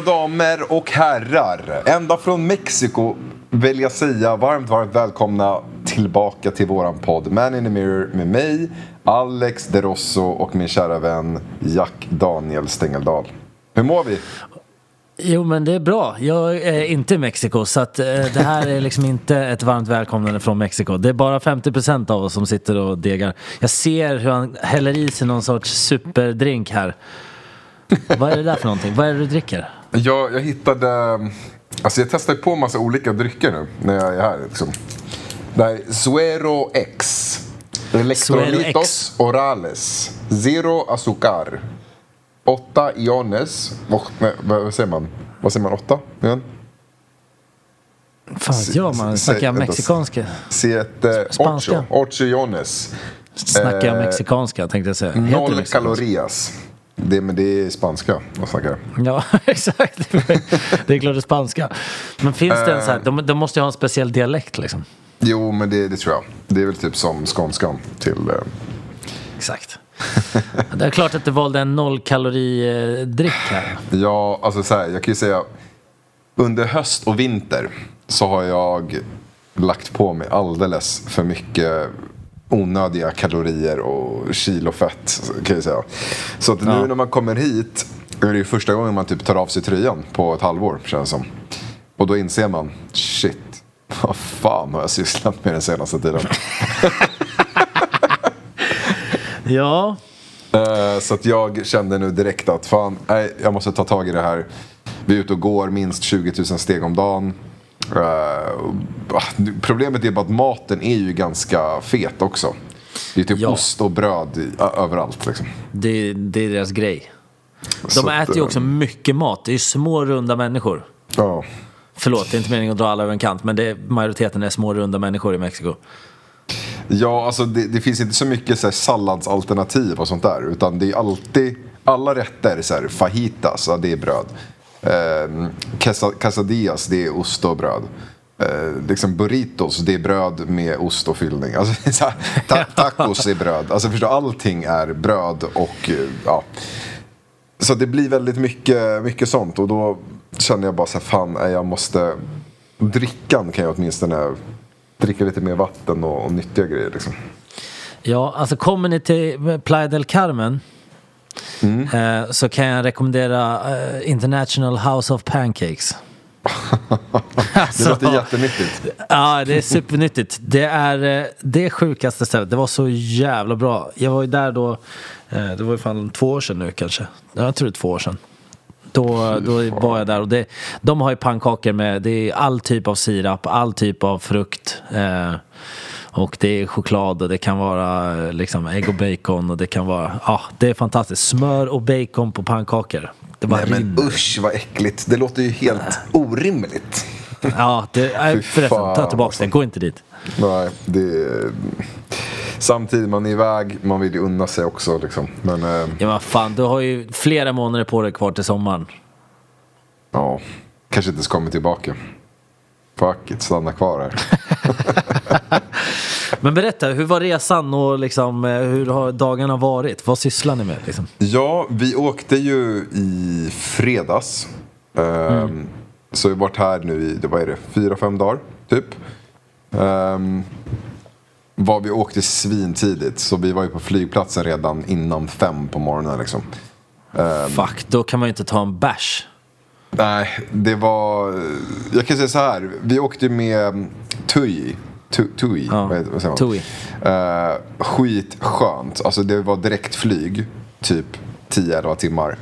Mina damer och herrar, ända från Mexiko vill jag säga varmt, varmt välkomna tillbaka till våran podd Man in the Mirror med mig, Alex De Rosso och min kära vän Jack Daniel Stengeldal. Hur mår vi? Jo men det är bra. Jag är inte i Mexiko så att eh, det här är liksom inte ett varmt välkomnande från Mexiko. Det är bara 50% av oss som sitter och degar. Jag ser hur han häller i sig någon sorts superdrink här. Vad är det där för någonting? Vad är det du dricker? Jag, jag hittade... Alltså jag testar på massa olika drycker nu när jag är här. Liksom. Det här är Suero X. Electrolitos orales. Zero azúcar. Åtta iones. Och, nej, vad säger man? Vad säger man? Åtta? Igen? Fan vet jag man, snackar jag mexikanska? Siete, Spanska. ocho. Ocho iones. Snackar jag Eh, mexikanska tänkte jag säga. Heter Noll kalorias. Det, men det är spanska jag snackar. Ja, exakt. Det är klart det är spanska. Men finns det en sån här, de, de måste ju ha en speciell dialekt liksom. Jo, men det, det tror jag. Det är väl typ som skånskan till... Eh, Exakt. Det är klart att du valde en nollkaloridryck här. Ja, alltså så här, jag kan ju säga under höst och vinter så har jag lagt på mig alldeles för mycket onödiga kalorier och kilo fett kan jag säga. Så att nu Ja. när man kommer hit är det ju första gången man typ tar av sig tröjan på ett halvår känns det som. Och då inser man, shit, vad fan har jag sysslat med den senaste tiden? Ja, Eh, Så att jag kände nu direkt att fan, nej, jag måste ta tag i det här. Vi är ute och går minst 20 000 steg om dagen. Eh, ah, problemet är bara att maten är ju ganska fet också. Det är typ Ja. ost och bröd i, överallt liksom. det, det är deras grej. De Så äter ju eh, också mycket mat. Det är ju små runda människor. Ja. Förlåt, det är inte meningen att dra alla över en kant, men det majoriteten är små runda människor i Mexiko. Ja, alltså det, det finns inte så mycket så här, salladsalternativ och sånt där. Utan det är alltid, alla rätter så här, fajitas, ja, det är bröd. Eh, quesadillas, det är ost och bröd. Eh, liksom burritos, det är bröd med ost och fyllning. Alltså, så ta, tacos är bröd. Alltså förstå, allting är bröd och eh, ja. Så det blir väldigt mycket, mycket sånt. Och då känner jag bara så här, fan, jag måste... Drickan kan jag åtminstone dricka lite mer vatten och, och nyttiga grejer liksom. Ja, alltså kommer ni till Playa del Carmen Mm. eh, så kan jag rekommendera eh, International House of Pancakes. Det Alltså, låter jättenyttigt. Ja, det är supernyttigt. Det är eh, det sjukaste stället. Det var så jävla bra. Jag var ju där då, det var ju fan två år sedan nu kanske. Ja, Jag tror det är två år sedan. Då, då var jag där och det, de har ju pannkakor med det är all typ av sirap, all typ av frukt. Eh, och det är choklad och det kan vara eh, liksom ägg och bacon och det kan vara, ja det är fantastiskt. Smör och bacon på pannkakor. Det bara Nej men rinner. usch vad äckligt. Det låter ju helt orimligt. Ja, det, nej, Fy förresten, ta tillbaka alltså. det. Gå inte dit. Nej, det är... Samtidigt, man är iväg, man vill ju unna sig också liksom. Men eh, Ja men fan, du har ju flera månader på dig kvar till sommaren. ja, kanske inte ska komma tillbaka. Fuck it, stanna kvar här. Men berätta, hur var resan och liksom, eh, hur har dagarna varit? Vad sysslar ni med? Liksom? Ja, vi åkte ju i fredags. Ehm, Så vi har varit här nu i, det- vad är det, fyra, fem dagar typ. Um, var vi åkte svintidigt, så vi var ju på flygplatsen redan innan fem på morgonen liksom. Fuck, då kan man ju inte ta en bärs. Nej, det var... Jag kan säga så här. Vi åkte med TUI. Tu- TUI, Ja, vad, säger man? TUI. Eh, skitskönt. Alltså det var direktflyg. Typ 10-11 timmar.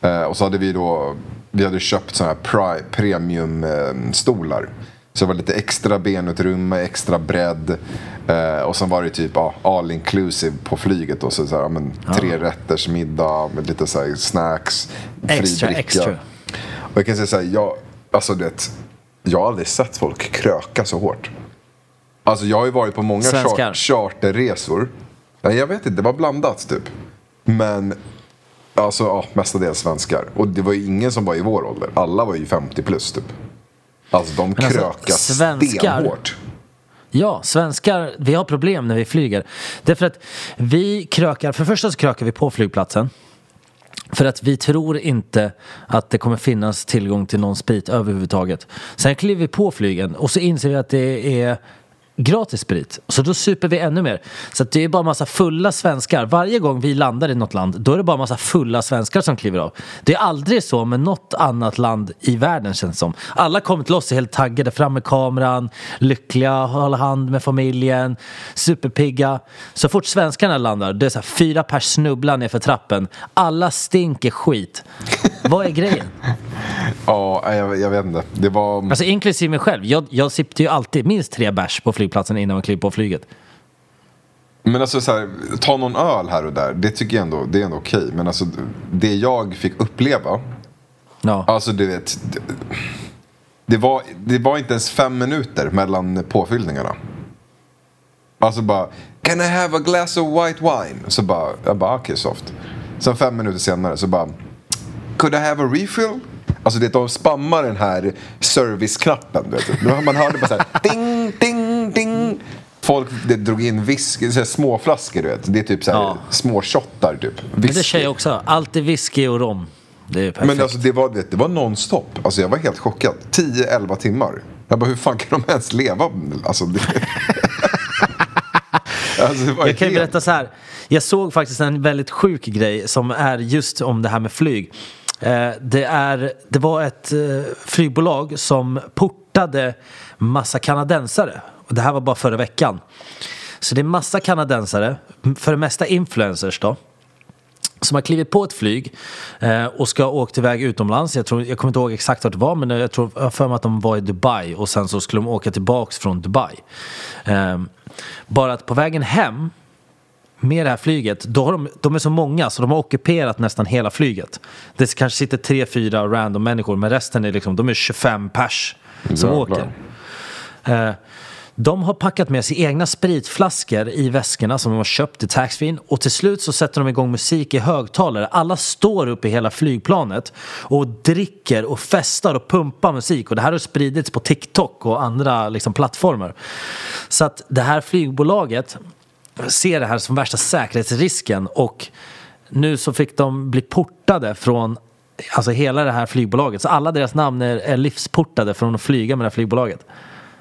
Eh, och så hade vi då... Vi hade köpt sådana här premiumstolar. Så det var lite extra benutrymme, extra bredd. Eh, och sen var det typ ja, all inclusive på flyget. Och så, så här, ja, men, tre rätters middag med lite så här, snacks. fri Extra, dricka. extra. Och jag kan säga så här, jag, alltså det, jag har aldrig sett folk kröka så hårt. Alltså jag har ju varit på många Svenskar. char- charterresor. Nej, jag vet inte, det var blandat typ. Men, alltså ja, mestadels svenskar. Och det var ju ingen som var i vår ålder. Alla var ju 50 plus typ. Alltså de alltså, krökar svenskar- stenhårt. Ja, svenskar, vi har problem när vi flyger. Därför att vi krökar, för det första så krökar vi på flygplatsen. För att vi tror inte att det kommer finnas tillgång till någon sprit överhuvudtaget. Sen kliver vi på flygen och så inser vi att det är gratis sprit. Så då super vi ännu mer. Så det är bara massa fulla svenskar. Varje gång vi landar i något land, då är det bara massa fulla svenskar som kliver av. Det är aldrig så med något annat land i världen känns det som. Alla kommer till oss är helt taggade, fram med kameran, lyckliga, håller hand med familjen, superpigga. Så fort svenskarna landar, det är så här, fyra pers snubblar ner för trappen. Alla stinker skit. Vad är grejen? Ja, jag, jag vet inte. Det var... Alltså inklusive mig själv. Jag, jag sippte ju alltid minst tre bärs på flygplatsen innan man kliver på flyget. Men alltså så här, ta någon öl här och där, det tycker jag ändå, det är ändå okej. Men alltså det jag fick uppleva, Ja. alltså du vet. Det, det, var, det var inte ens fem minuter mellan påfyllningarna. Alltså bara, can I have a glass of white wine? Så bara, jag bara, okej soft. Sen fem minuter senare så bara, could I have a refill? Alltså det, de spammar den här serviceknappen. Man hörde bara så här, ding, ding. Folk det drog in whisky, så här små flaskor du vet. Det är typ så här, Ja. små shottar typ. Men det Whisky. jag också. Alltid whisky och rom. Det är perfekt. Men alltså det var, det, det var nonstop. Alltså jag var helt chockad. 10-11 timmar. Jag bara, hur fan kan de ens leva? Alltså, det... alltså, Jag kan ju berätta så här. Jag såg faktiskt en väldigt sjuk grej som är just om det här med flyg. Eh, Det, är, det var ett eh, flygbolag som portade massa kanadensare. Och det här var bara förra veckan. Så det är massa kanadensare, för det mesta influencers då som har klivit på ett flyg eh, och ska åka iväg utomlands. Jag, tror, jag kommer inte ihåg exakt vart det var men jag tror jag för mig att de var i Dubai och sen så skulle de åka tillbaks från Dubai. Eh, bara att på vägen hem med det här flyget, då har de, de är så många så de har ockuperat nästan hela flyget. Det kanske sitter tre, fyra random människor men resten är liksom, de är 25 pers som Jävlar. åker. Eh, de har packat med sig egna spritflaskor i väskorna som de har köpt i taxfree och till slut så sätter de igång musik i högtalare. Alla står upp i hela flygplanet och dricker och festar och pumpar musik och det här har spridits på TikTok och andra liksom, plattformar. Så att det här flygbolaget ser det här som värsta säkerhetsrisken och nu så fick de bli portade från Alltså hela det här flygbolaget. Så alla deras namn är, är livsportade från att flyga med det här flygbolaget.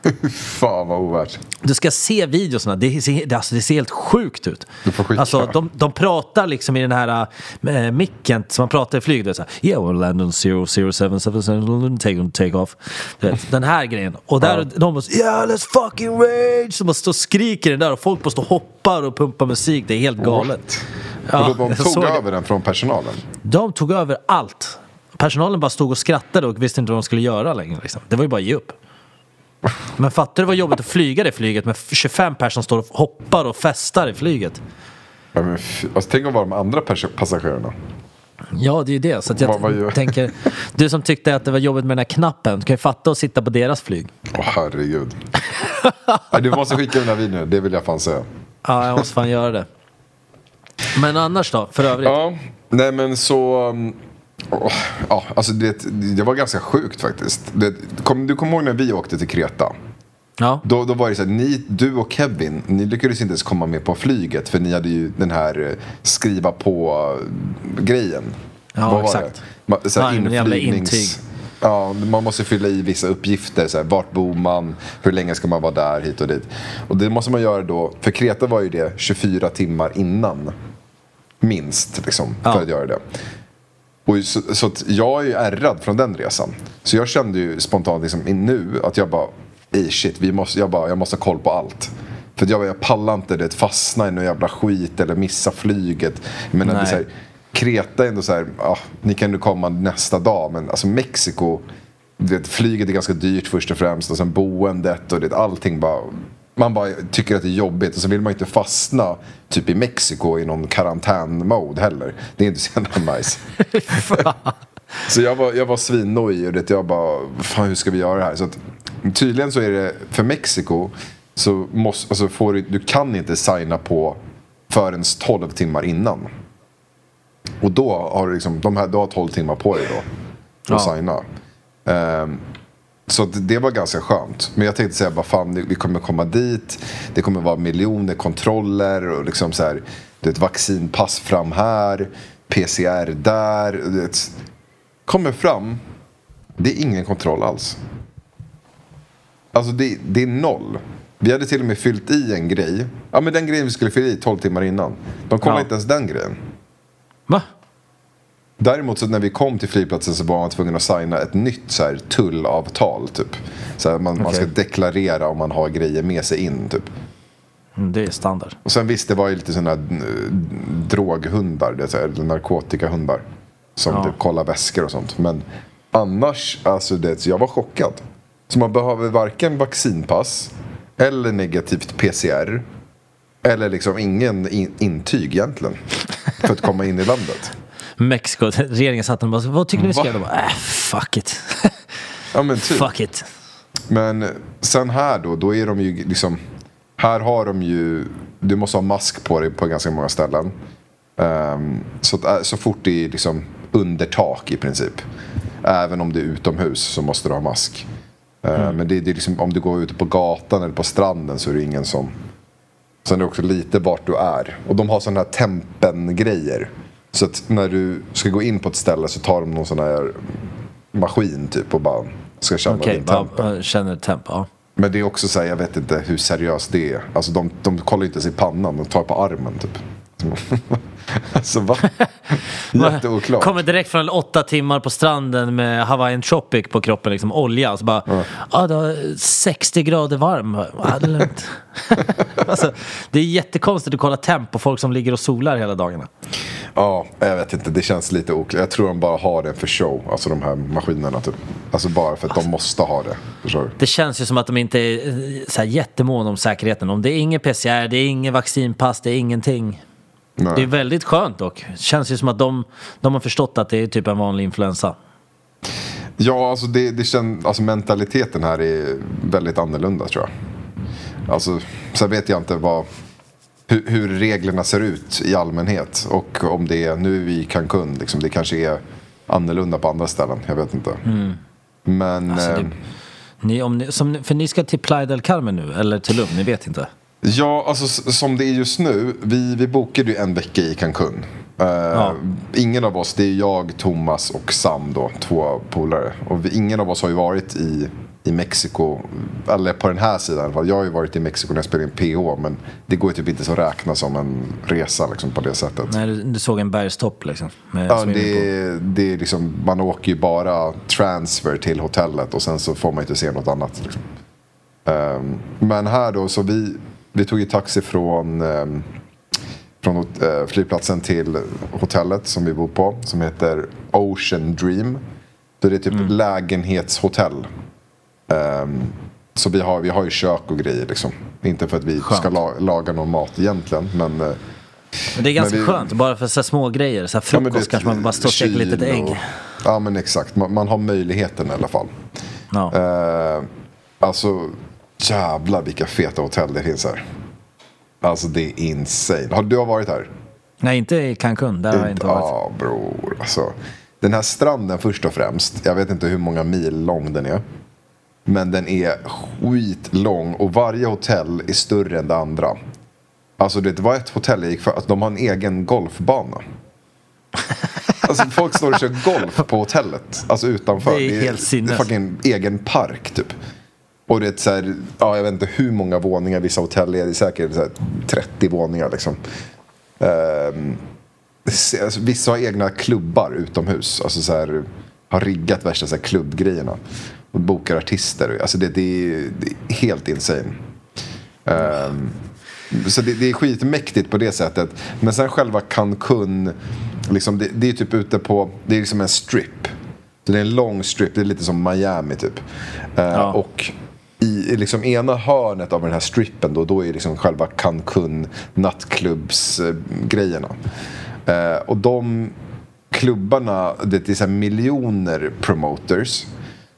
Fan vad ovärt. Du ska se videosarna, det ser, det, alltså, det ser helt sjukt ut. Du får skicka. Alltså, de, de pratar liksom i den här äh, micken som man pratar i flyget. Det är så här, yeah, we'll land on 0077, take, take off. Vet, den här grejen. Och där de bara, yeah let's fucking rage! Så man står och skriker det där och folk bara står och hoppar och pumpar musik. Det är helt galet. och då, de tog såg det. över den från personalen. De tog över allt. Personalen bara stod och skrattade och visste inte vad de skulle göra längre. Liksom. Det var ju bara att ge upp. Men fattar du vad jobbigt att flyga det flyget med 25 personer som står och hoppar och festar i flyget? Ja, men, alltså, tänk att vara de andra passagerarna. Ja, det är ju det. Så jag Vad- tänker, du som tyckte att det var jobbigt med den här knappen, du kan ju fatta att sitta på deras flyg. Åh herregud. ja, du måste skicka den här videon, det vill jag fan säga. Ja, jag måste fan göra det. Men annars då, för övrigt? Ja, nej men så... åh, ja, alltså det, det var ganska sjukt faktiskt. Det, kom, du kommer ihåg när vi åkte till Kreta? Ja. Då, då var det så här, ni, du och Kevin, ni lyckades inte ens komma med på flyget för ni hade ju den här eh, skriva på-grejen. Ja, exakt. Det? Ma- Så här, jävla inflygnings-. Ja, man måste fylla i vissa uppgifter. Så här, vart bor man? Hur länge ska man vara där? Hit och dit. Och det måste man göra då. För Kreta var ju det 24 timmar innan. Minst, liksom. Ja. För att göra det. Och så, så jag är ju ärrad från den resan. Så jag kände ju spontant liksom, nu att jag bara, ey shit, vi måste, jag, bara, jag måste ha koll på allt. För jag, jag pallar inte det, fastna i någon jävla skit eller missa flyget. Men det så här, Kreta är ändå så här, ah, ni kan ju komma nästa dag. Men alltså Mexiko, vet, flyget är ganska dyrt först och främst. Och sen boendet och det, allting bara man bara tycker att det är jobbigt och så vill man inte fastna typ i Mexiko i någon karantän-mode heller. Det är inte så jävla nice. Så jag var, jag var svinnojig och det, jag bara, fan hur ska vi göra det här? Så att, tydligen så är det, för Mexiko så måste, alltså får du, du kan inte signa på förrän 12 timmar innan. Och då har du liksom, de här, du har 12 timmar på dig då. Att Ja. signa. Ehm, så det var ganska skönt. Men jag tänkte säga bara fan vi kommer komma dit. Det kommer vara miljoner kontroller och liksom så här. Det är ett vaccinpass fram här. PCR där. Det, kommer fram, det är ingen kontroll alls. Alltså det, det är noll. Vi hade till och med fyllt i en grej. Ja men den grejen vi skulle fylla i 12 timmar innan. De kollade Ja. inte ens den grejen. Va? Däremot så när vi kom till flygplatsen så var man tvungen att signa ett nytt så här, tullavtal typ. Så här, man, man ska deklarera om man har grejer med sig in typ. Mm, Det är standard. Och sen visst, det var ju lite sådana här eh, droghundar, det så här, narkotikahundar. Som Ja. typ kollar väskor och sånt. Men annars, alltså det, jag var chockad. Så man behöver varken vaccinpass eller negativt PCR. Eller liksom ingen in, intyg egentligen. För att komma in i landet. Mexiko, regeringen satt och bara, vad tycker ni vi ska göra? De bara, äh, fuck it. Ja men typ. fuck it. Men sen här då, då är de ju liksom... Här har de ju... Du måste ha mask på dig på ganska många ställen. Ehm, så, att, äh, så fort det är liksom under tak i princip. Även om det är utomhus så måste du ha mask. Ehm, Men det, det är liksom, om du går ute på gatan eller på stranden så är det ingen som... Sen är det också lite vart du är. Och de har sådana här tempen-grejer. Så att när du ska gå in på ett ställe så tar de någon sån här maskin typ och bara ska känna Okej, din tempen. ja, känner temp. Ja. Men det är också så här, jag vet inte hur seriöst det är. Alltså de, de kollar inte ens i pannan, de tar på armen typ. alltså va? Jätteoklart. Kommer direkt från åtta timmar på stranden med Hawaiian Tropic på kroppen, liksom olja. Så bara, ja ah, det var 60 grader varm. Ah, det är lugnt. alltså, det är jättekonstigt att kolla temp på folk som ligger och solar hela dagarna. Ja, jag vet inte, det känns lite oklart. Jag tror de bara har det för show, alltså de här maskinerna typ. Alltså bara för att de måste ha det. Förstår? Det känns ju som att de inte är eh, så här jättemåna om säkerheten. Om det är ingen PCR, det är ingen vaccinpass, det är ingenting. Nej. Det är väldigt skönt dock. Känns ju som att de, de har förstått att det är typ en vanlig influensa. Ja, alltså, det, det känns, alltså mentaliteten här är väldigt annorlunda tror jag. Alltså, sen vet jag inte vad, hur, hur reglerna ser ut i allmänhet. Och om det är, nu vi i Cancun, liksom, det kanske är annorlunda på andra ställen. Jag vet inte. Men Alltså, det- eh, Ni, om ni, som, för ni ska till Playa del Carmen nu, eller till Lund, ni vet inte? Ja, alltså som det är just nu. Vi, vi bokade ju en vecka i Cancun. Eh, Ingen av oss, det är jag, Thomas och Sam då, två polare. Och vi, ingen av oss har ju varit i, i Mexiko, eller på den här sidan i alla fall. Jag har ju varit i Mexiko när jag spelade in PH, men det går ju typ inte så att räkna som en resa liksom, på det sättet. Nej, du, du såg en bergstopp liksom. Med Ja, det, är- det är liksom, man åker ju bara transfer till hotellet och sen så får man inte se något annat. Liksom. Ehm, men här då, så vi, vi tog ju taxi från, um, från eh, flygplatsen till hotellet som vi bor på. Som heter Ocean Dream. Så det är typ lägenhetshotell. Ehm, så vi har, vi har ju kök och grejer liksom. Inte för att vi Skönt. ska la, laga någon mat egentligen. Men, eh, Men det är ganska vi- skönt, bara för så små grejer. Så här Ja, frukost det- kanske man bara står och steker kyl litet ägg. och- Ja men exakt, man, man har möjligheten i alla fall. Ja. Eh, alltså jävlar vilka feta hotell det finns här. Alltså det är insane. Har du har varit här? Nej, inte i Cancun, där har jag inte varit. Ja bror. Alltså, den här stranden först och främst. Jag vet inte hur många mil lång den är. Men den är skitlång och varje hotell är större än det andra. Alltså det var ett hotell jag gick för att de har en egen golfbana. Alltså folk står och kör golf på hotellet. Alltså utanför. Det är helt sinnes. Det är fucking egen park typ. Och det är så här, ja jag vet inte hur många våningar vissa hotell är. Det är säkert så här 30 våningar liksom. Se- alltså, vissa har egna klubbar utomhus. Alltså så här, har riggat värsta så här, klubbgrejerna. Och bokar artister. Alltså det, det, är, det är helt insane. Ehm, så det, det är skitmäktigt på det sättet. Men sen själva Cancun, liksom, det, det är typ ute på, det är liksom en strip. Så det är en lång strip, det är lite som Miami typ. Eh, Ja. Och i liksom ena hörnet av den här strippen då, då är liksom själva Cancun nattklubbsgrejerna. Eh, och de klubbarna, det är så här miljoner promoters.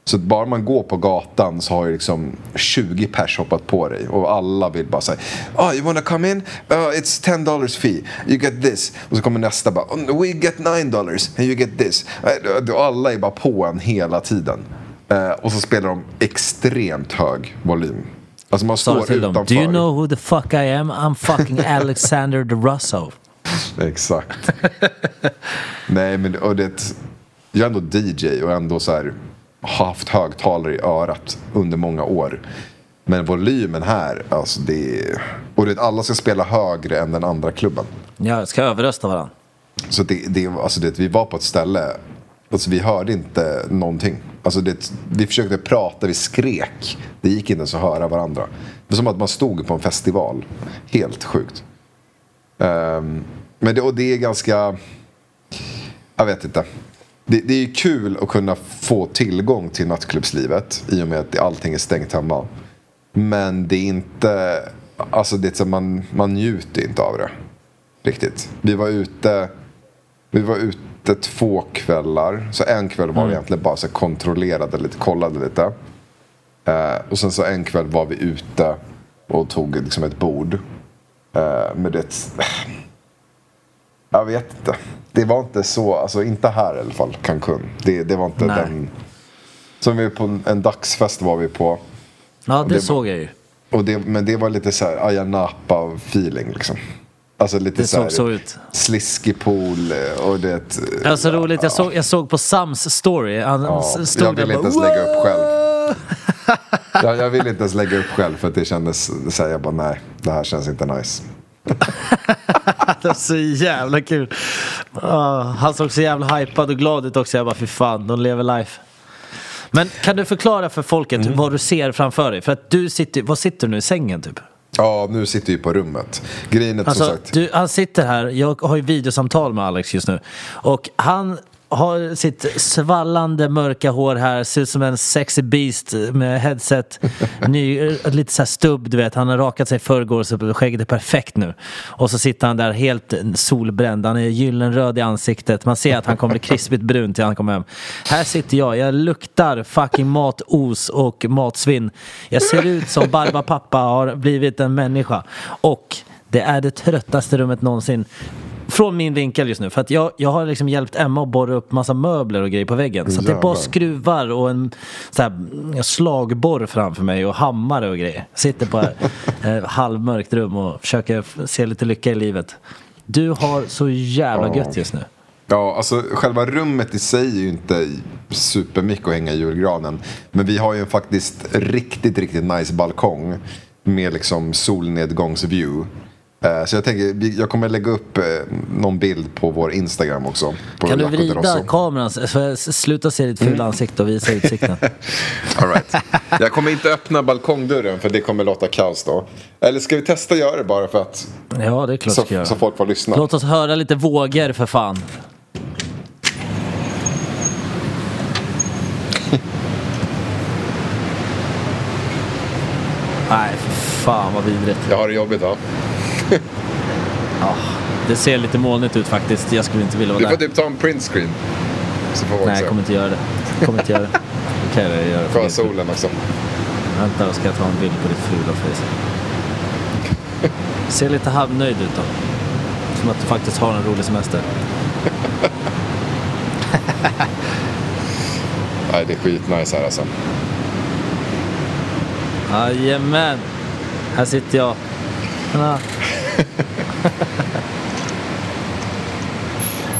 Så att bara man går på gatan så har ju liksom 20 pers hoppat på dig och alla vill bara säga Oh you wanna come in? Uh, it's 10 dollars fee. You get this. Och så kommer nästa bara oh, We get 9 dollars and you get this. Eh, och alla är bara på en hela tiden. Eh, och så spelar de extremt hög volym. Alltså man står dem, utanför. Do you know who the fuck I am? I'm fucking Alexander the Russo. Exakt. Nej, men och det, jag är ändå DJ och ändå så här haft högtalare i örat under många år. Men volymen här, alltså det är... Och det, alla ska spela högre än den andra klubben. Ja, ska överrösta varandra. Så det, det, alltså det, vi var på ett ställe, alltså vi hörde inte någonting. Alltså det, vi försökte prata, vi skrek. Det gick inte ens att höra varandra. Det var som att man stod på en festival. Helt sjukt. Um, men det, och det är ganska... Jag vet inte. Det, det är ju kul att kunna få tillgång till nattklubbslivet i och med att allting är stängt hemma. Men det är inte... Alltså det är så man, man njuter inte av det. Riktigt. Vi var ute... Vi var ute två kvällar. Så en kväll var vi egentligen bara så kontrollerade lite, kollade lite. Eh, och sen så en kväll var vi ute och tog liksom ett bord. Eh, men det... Jag vet inte. Det var inte så, alltså inte här i alla fall, Cancun. Det, det var inte Nej. den... Som vi på en, en dagsfest var vi på. Ja, det, Det- såg jag ju. Och det, men det var lite så här Ayia Napa-feeling liksom. Alltså lite Det så, här, så ut. Sliskig pool eh, och det... Det var så roligt, jag såg, jag såg på Sams story. Han Ja, stod jag där vill och inte bara, ens lägga upp själv. Jag, jag vill inte ens lägga upp själv för att det kändes så här, jag bara nej, det här känns inte nice. Det var så jävla kul. Ah, han såg så jävla hypad och glad ut också. Jag bara, fy fan, de lever life. Men kan du förklara för folket Mm. vad du ser framför dig? För att du sitter, vad sitter du nu i sängen typ? Ja, nu sitter vi på rummet. Grejen är som Alltså, sagt... du, han sitter här, jag har ju videosamtal med Alex just nu. Och han har sitt svallande mörka hår här, ser ut som en sexy beast med headset. Ny, lite så här stubb, du vet. Han har rakat sig i förrgår så skägget är perfekt nu. Och så sitter han där helt solbränd. Han är gyllenröd i ansiktet. Man ser att han kommer bli krispigt brun till han kommer hem. Här sitter jag, jag luktar fucking matos och matsvinn. Jag ser ut som Barbapapa har blivit en människa. Och det är det tröttaste rummet någonsin. Från min vinkel just nu. För att jag, jag har liksom hjälpt Emma att borra upp massa möbler och grejer på väggen. Så att det är bara skruvar och en så här, slagborr framför mig och hammare och grejer. Sitter på eh, halvmörkt rum och försöker se lite lycka i livet. Du har så jävla gött just nu. Ja, alltså själva rummet i sig är ju inte supermycket att hänga i julgranen. Men vi har ju en faktiskt riktigt, riktigt nice balkong med liksom solnedgångsview. Eh, Så jag tänker, jag kommer lägga upp eh, någon bild på vår Instagram också. Kan du vrida kameran sluta se ditt fula ansikte och visa utsikten? All right. Jag kommer inte öppna balkongdörren för det kommer låta kaos då. Eller ska vi testa att göra det bara för att Ja, det är klart så, ska göra. så folk får lyssna? Låt oss höra lite vågor för fan. Nej, för fan vad vidrigt. Jag har det jobbigt va? Ja, det ser lite molnigt ut faktiskt. Jag skulle inte vilja vara Du får där. typ ta en printscreen. Nej, jag kommer inte göra det. Jag kommer inte göra det. Okay, jag gör det. Får ha för din skull. solen också. Vänta, då ska jag ta en bild på ditt fula face. Ser lite halvnöjd ut då. Som att du faktiskt har en rolig semester. Nej, det är skitnice här alltså. Jajamän! Här sitter jag.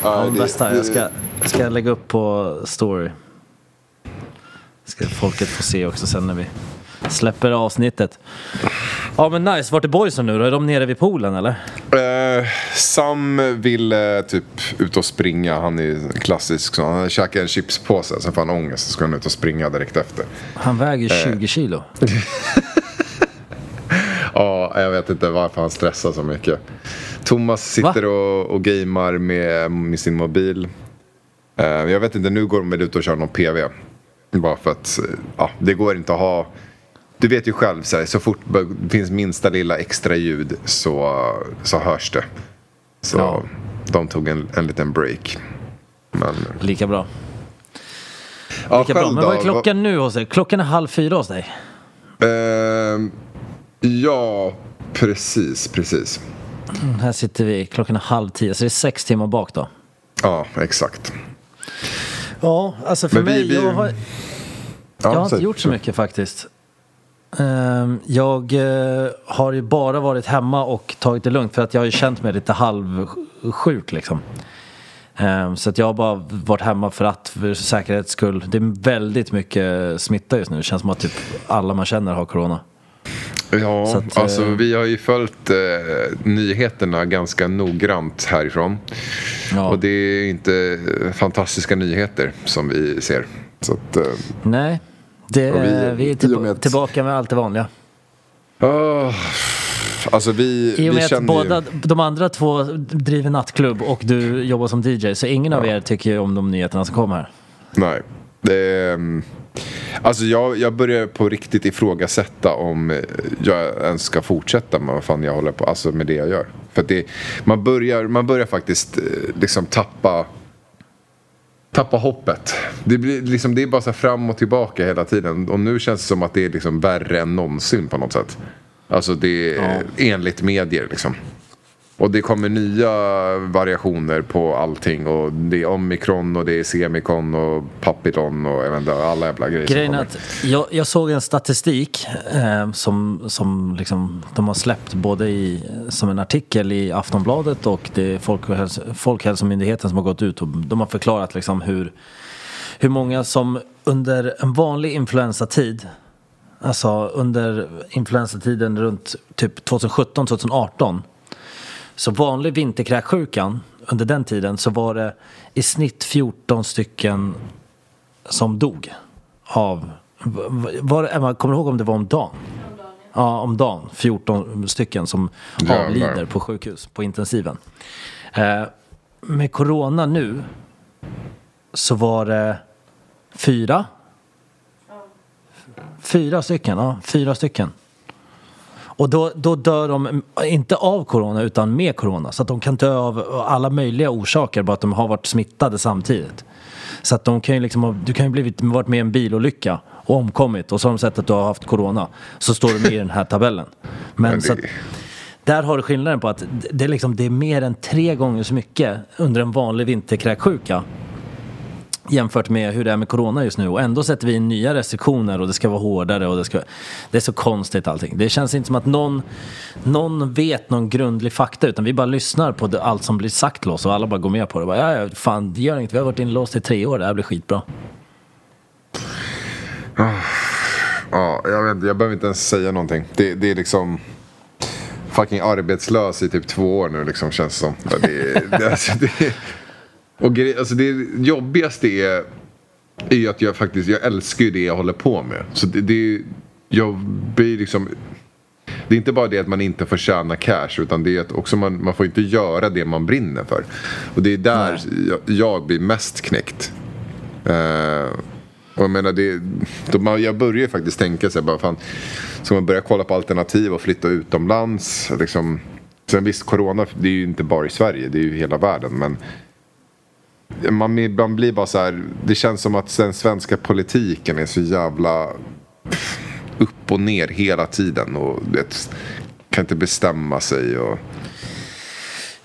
Ja, det bästa. Jag ska, ska jag lägga upp på story. Ska folket få se också sen när vi släpper avsnittet. Ja men nice, vart är boysen nu då? Är de nere vid poolen eller? Eh, Sam vill eh, typ ut och springa. Han är klassisk. Så han käkar en chipspåse, sen får han ångest. Så ska han ut och springa direkt efter. Han väger 20 kilo. Ja, jag vet inte varför han stressar så mycket. Thomas sitter och, och gamer med, med sin mobil. Eh, jag vet inte, nu går de väl ut och kör någon PV. Bara för att eh, ja, det går inte att ha... Du vet ju själv, så, här, så fort det finns minsta lilla extra ljud så, så hörs det. Så Ja. de tog en, en liten break. Men, Lika bra. ja, Lika bra. Men vad är klockan nu hos dig? Klockan är halv fyra hos dig. Ehm, ja, precis, precis. Mm, Här sitter vi, klockan är halv tio. Så det är sex timmar bak då. Ja, exakt. Ja, alltså för Men mig, vi- jag har, jag har inte gjort så mycket faktiskt. Ehm, Jag eh, har ju bara varit hemma och tagit det lugnt för att jag har ju känt mig lite halv sjuk liksom. Ehm, Så att jag har bara varit hemma för att, för säkerhets skull. Det är väldigt mycket smitta just nu. Det känns som att typ alla man känner har corona. Ja, att, alltså eh, vi har ju följt eh, nyheterna ganska noggrant härifrån. Ja. Och det är inte eh, fantastiska nyheter som vi ser. Så att, eh, Nej, det, vi- vi, är till, med att- tillbaka med allt det vanliga. ah, alltså vi, I och vi med att känner båda, ju... de andra två driver nattklubb och du jobbar som DJ. Så ingen av er tycker om de nyheterna som kommer. Nej. Det är, mm, alltså jag, jag börjar på riktigt ifrågasätta om eh, jag ens ska fortsätta med vad fan jag håller på alltså med det jag gör. För det, man, börjar, man börjar faktiskt eh, liksom tappa tappa hoppet. Det, blir, liksom, det är bara så fram och tillbaka hela tiden. Och nu känns det som att det är liksom värre än någonsin på något sätt. Alltså det är enligt medier liksom. Och det kommer nya variationer på allting. Och det är omikron och det är semikon och papillon och jag vet inte, alla jävla grejer Grejen som att jag, jag såg en statistik eh, som, som liksom, de har släppt både i, som en artikel i Aftonbladet och det är Folkhäls Folkhälsomyndigheten som har gått ut och de har förklarat liksom hur, hur många som under en vanlig influensatid Alltså under influensatiden runt typ 2017-2018 Så vanlig vinterkräksjukan under den tiden så var det i snitt 14 stycken som dog av... Var, Emma, kommer du ihåg om det var om dagen? Ja, om dagen. 14 stycken som Jävlar. avlider på sjukhus, på intensiven. Eh, med corona nu så var det fyra. Fyra stycken, ja. Fyra stycken. Och då, då dör de, inte av corona, utan med corona. Så att de kan dö av alla möjliga orsaker, bara att de har varit smittade samtidigt. Så att de kan ju liksom, ha- du kan ju blivit, varit med i en bilolycka och omkommit och så har de sett att du har haft corona. Så står du med i den här tabellen. Men, Men det- så att, där har du skillnaden på att det är, liksom, det är mer än tre gånger så mycket under en vanlig vinterkräksjuka jämfört med hur det är med corona just nu och ändå sätter vi in nya restriktioner och det ska vara hårdare och det ska Det är så konstigt allting. Det känns inte som att någon Någon vet någon grundlig fakta utan vi bara lyssnar på det, allt som blir sagt till oss och alla bara går med på det. Bara, ja, ja, fan, det gör inget. Vi har varit inlåst i tre år. Det här blir skitbra. Ja, jag, vet, inte, jag behöver inte ens säga någonting. Det, det är liksom fucking arbetslös i typ två år nu liksom känns det som. Det, det, alltså, det, och grej, alltså det jobbigaste är, är ju att jag faktiskt, jag älskar ju det jag håller på med. Så det, det jag blir liksom det är inte bara det att man inte får tjäna cash utan det är att också man, man får inte göra det man brinner för. Och det är där jag, jag blir mest knäckt. Eh, och jag menar, det, då man, jag börjar ju faktiskt tänka sig bara fan, ska man börja kolla på alternativ och flytta utomlands? Liksom, sen visst, corona det är ju inte bara i Sverige, det är ju hela världen. Men man man blir bara så här, det känns som att den svenska politiken är så jävla upp och ner hela tiden och vet, kan inte bestämma sig. Och,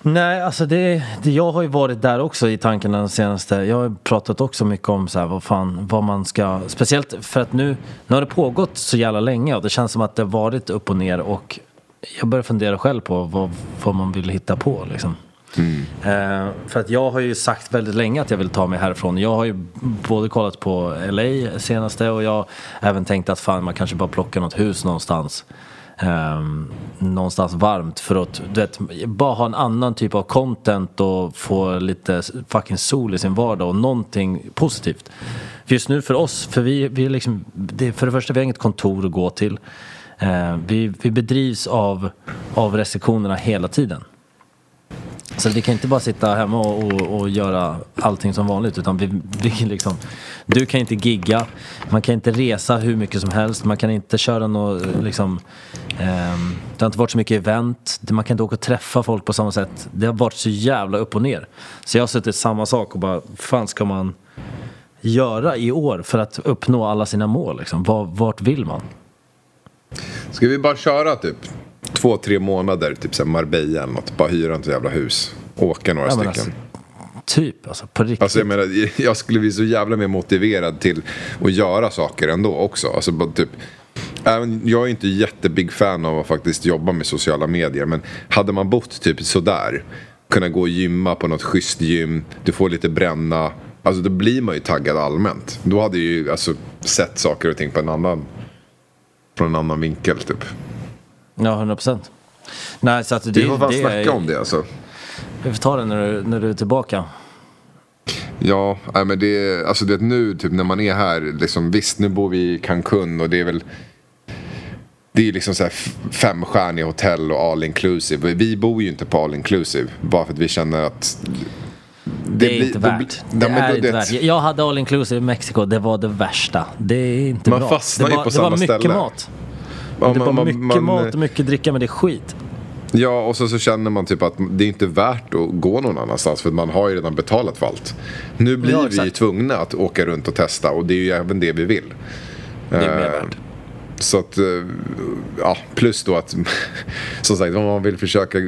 Nej, alltså det, det, jag har ju varit där också i tankarna den senaste. Jag har pratat också mycket om så här, vad fan, vad man ska, speciellt för att nu, nu har det pågått så jävla länge och det känns som att det har varit upp och ner och jag börjar fundera själv på vad, vad man vill hitta på liksom. Mm. Eh, för att jag har ju sagt väldigt länge att jag vill ta mig härifrån. Jag har ju både kollat på LA senaste och jag har även tänkt att fan man kanske bara plockar något hus någonstans. Eh, någonstans varmt för att du vet, bara ha en annan typ av content och få lite fucking sol i sin vardag och någonting positivt. För just nu för oss, för vi, vi är liksom, det, för det första vi har inget kontor att gå till. Eh, vi, vi bedrivs av, av restriktionerna hela tiden. Så vi kan inte bara sitta hemma och, och, och göra allting som vanligt utan vi, vi liksom, du kan inte gigga, man kan inte resa hur mycket som helst, man kan inte köra något liksom, eh, det har inte varit så mycket event, man kan inte åka och träffa folk på samma sätt. Det har varit så jävla upp och ner. Så jag har suttit samma sak och bara, fan ska man göra i år för att uppnå alla sina mål liksom? Vart vill man? ska vi bara köra typ två, tre månader, typ så Marbella eller något. Bara hyra ett jävla hus. Åka några Ja, stycken. Typ, alltså på riktigt. Alltså jag menar, jag skulle bli så jävla mer motiverad till att göra saker ändå också. Alltså bara typ, även, jag är inte jättebig fan av att faktiskt jobba med sociala medier. Men hade man bott typ sådär kunna gå och gymma på något schysst gym. Du får lite bränna. Alltså då blir man ju taggad allmänt. Då hade jag ju alltså sett saker och ting på en annan, från en annan vinkel typ. Ja, 100 procent. Nej, så att det, Vi får fan det snacka är, om det alltså. Vi får ta det när du, när du är tillbaka. Ja, nej, men det är, alltså det nu typ när man är här, liksom, visst nu bor vi i Cancun och det är väl det är liksom så här femstjärniga hotell och all inclusive. Vi bor ju inte på all inclusive bara för att vi känner att Det, är blir- inte värt. Det men är då- inte det- värt. Jag hade all inclusive i Mexiko, det var det värsta. Det är inte Man bra. fastnar det ju på det var samma mycket ställe. mat. Ja, det man- var man- mycket man- mat och mycket dricka, men det är skit. Ja, och så, så känner man typ att det är inte värt att gå någon annanstans för man har ju redan betalat för allt. Nu blir Ja, vi ju tvungna att åka runt och testa och det är ju även det vi vill. Det är mer Eh, värt. Så att, eh, ja, plus då att, som sagt, om man vill försöka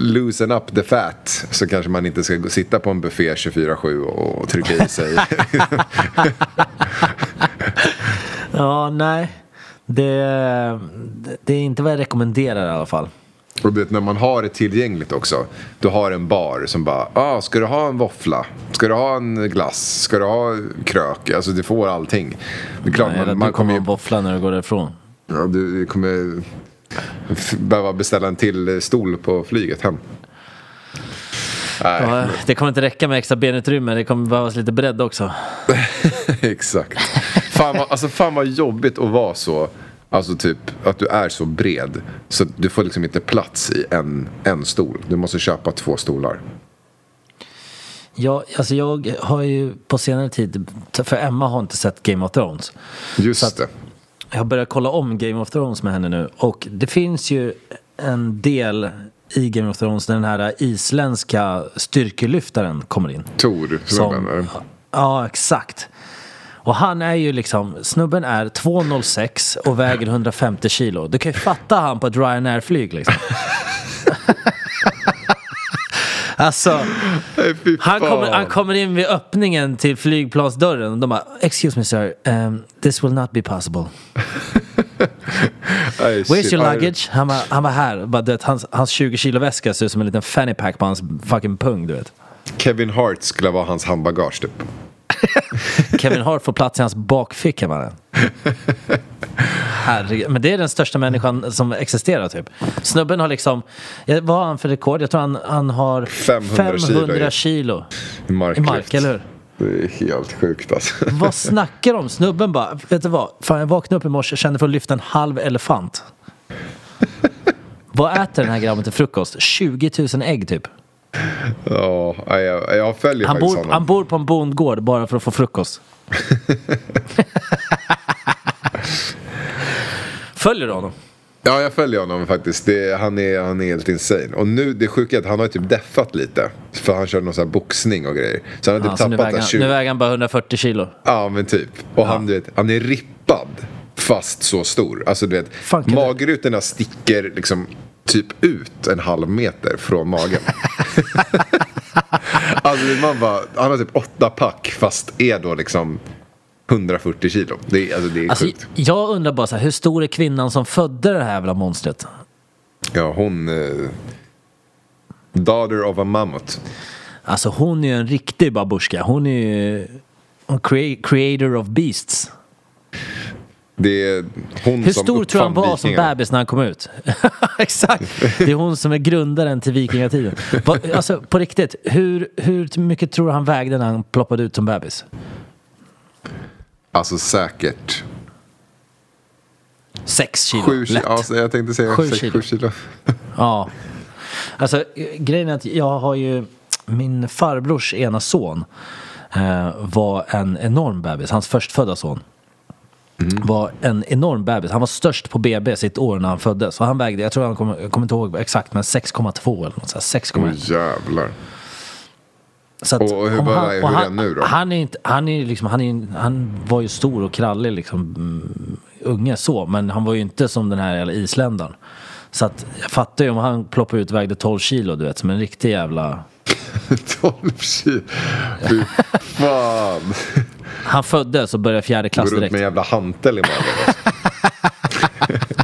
loosen up the fat så kanske man inte ska sitta på en buffé 24-7 och trycka i sig. Ja, nej. Det, det är inte vad jag rekommenderar i alla fall. Och du vet när man har det tillgängligt också. Du har en bar som bara, ah, ska du ha en våffla? Ska du ha en glass? Ska du ha krök? Alltså du får allting. Det är klart, Nej, man, du man kommer kommer ju att våffla när du går därifrån. ja, du kommer behöva beställa en till stol på flyget hem. Nej, Ja, det kommer inte räcka med extra benutrymme, det kommer behövas lite bredd också. exakt. Fan vad, alltså, fan vad jobbigt att vara så. Alltså typ att du är så bred. Så du får liksom inte plats i en, en stol. Du måste köpa två stolar. Jag, alltså jag har ju på senare tid, för Emma har inte sett Game of Thrones. Just det. Jag har börjat kolla om Game of Thrones med henne nu och det finns ju en del i Game of Thrones där den här isländska styrkelyftaren kommer in. Tor, snubben. eller? Ja, exakt. Och han är ju liksom, snubben är 2,06 och väger 150 kilo. Du kan ju fatta han på ett Ryanair-flyg liksom. alltså, han kommer, han kommer in vid öppningen till flygplansdörren och de bara Excuse me sir, um, this will not be possible. Where's your luggage? Han bara, han bara här. Bara, du vet, hans, hans 20 kilo väska ser ut som en liten fanny pack på hans fucking pung, du vet. Kevin Hart skulle vara hans handbagage typ. Kevin Hart får plats i hans bakficka mannen. Herregud. Men det är den största människan som existerar typ. Snubben har liksom, vad har han för rekord? Jag tror han, han har 500 kilo, 500 ja. kilo I i mark, eller hur? Det är helt sjukt alltså. Vad snackar de? Snubben bara, vet du vad? Fan, jag vaknade upp i morse och kände för att lyfta en halv elefant. vad äter den här grabben till frukost? 20 000 ägg typ. Ja, jag, jag följer Han bor, honom. han bor på en bondgård bara för att få frukost. Följer du honom? Ja, jag följer honom faktiskt. Det, han, är, han är helt insane. Och nu, det sjuka är att han har typ deffat lite. För han kör någon sån här boxning och grejer. Så han har Ja, typ tappat väger en han, 20... nu väger han bara 140 kilo. Ja, men typ. Och han, du vet, han är rippad. Fast så stor. Alltså du vet, det- magrutorna sticker liksom typ ut en halv meter från magen. alltså man bara, han har typ åtta pack fast är då liksom 140 kilo. Det alltså, det är Alltså, sjukt. jag undrar bara så här, hur stor är kvinnan som födde det här jävla monstret? Ja, hon... Eh, daughter of a mammoth. Alltså hon är ju en riktig babushka. Hon är ju crea- creator of beasts. Det är hon Hur som stor tror han var som bebis när han kom ut? Exakt! Det är hon som är grundaren till vikingatiden. Alltså på riktigt, hur, hur mycket tror du han vägde när han ploppade ut som bebis? Alltså säkert. Sex kilo. Sju kilo. lätt. Alltså, jag tänkte säga Sju sex, kilo. sju kilo. Ja. Alltså grejen är att jag har ju min farbrors ena son eh, var en enorm bebis, hans förstfödda son. Var en enorm bebis. Han var störst på BB sitt år när han föddes. Och han vägde, jag tror han kommer, jag kommer inte ihåg exakt, men 6,2 eller något sånt. 6,1. Åh jävlar. Så att Och hur var- hur är och han nu då? Han, är inte, han, är liksom, han, är, han var ju stor och krallig liksom, mm, unge så, men han var ju inte som den här jävla isländaren. Så att jag fattar ju om han ploppade ut vägde 12 kilo, du vet, som en riktig jävla... 12 kilo. Fy fan. Han föddes och började fjärde klass Går runt direkt. med en jävla hantel i magen.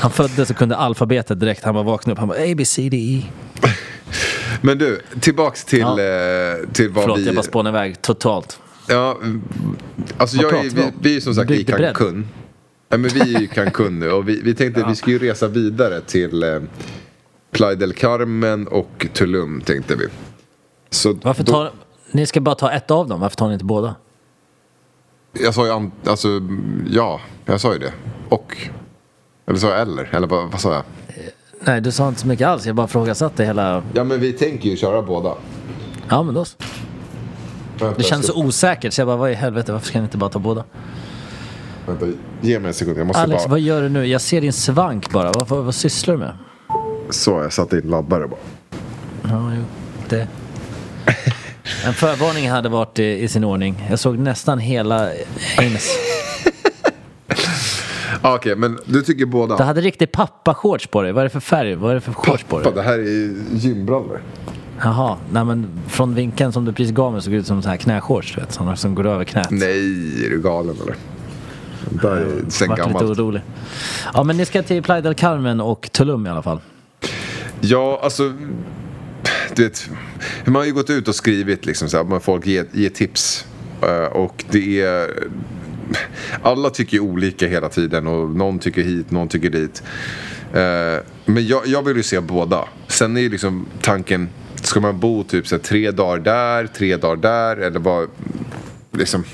Han föddes och kunde alfabetet direkt. Han bara vaknade upp. Han bara A, B, C, D, E. Men du, tillbaks till, Ja. eh, till vad Förlåt, vi... jag bara spånade iväg totalt. Ja, alltså Vad jag är, vi vi, är som sagt i? Cancun. Ja, men vi är i Cancun nu och vi, vi tänkte att vi ska ju resa vidare till eh, Playa del Carmen och Tulum tänkte vi. Så Varför då- tar... Ni ska bara ta ett av dem. Varför tar ni inte båda? Jag sa ju an, alltså, ja, jag sa ju det. Och. Eller sa jag eller? Eller vad, vad sa jag? Nej, du sa inte så mycket alls. Jag bara frågasatte hela... Ja men vi tänker ju köra båda. Ja, men då så. Vänta, Det känns så osäkert så jag bara, vad i helvete, varför ska ni inte bara ta båda? Vänta, ge mig en sekund. Jag måste Alex, bara... vad gör du nu? Jag ser din svank bara. Vad, vad, vad sysslar du med? Så, jag satte in laddare bara. Ja, jo. Det. En förvarning hade varit i, i sin ordning. Jag såg nästan hela Ames. Ah, Okej, men du tycker båda? Du hade riktigt pappa-shorts på dig. Vad är det för färg? Vad är det för shorts på Pappa, dig? det här är gymbrallor. Jaha, nej men från vinkeln som du precis gav mig såg det ut som så här knäshorts. Du vet, sådana som går över knät. Nej, är du galen eller? Det där är sen Vart lite gammalt. orolig. Ja, men ni ska till Playa del Carmen och Tulum i alla fall. Ja, alltså. Du vet, man har ju gått ut och skrivit liksom så här, folk ger, ger tips. Eh, och det är... Alla tycker ju olika hela tiden och någon tycker hit, någon tycker dit. Eh, men jag, jag vill ju se båda. Sen är ju liksom tanken, ska man bo typ så här, tre dagar där, tre dagar där eller vad... Liksom,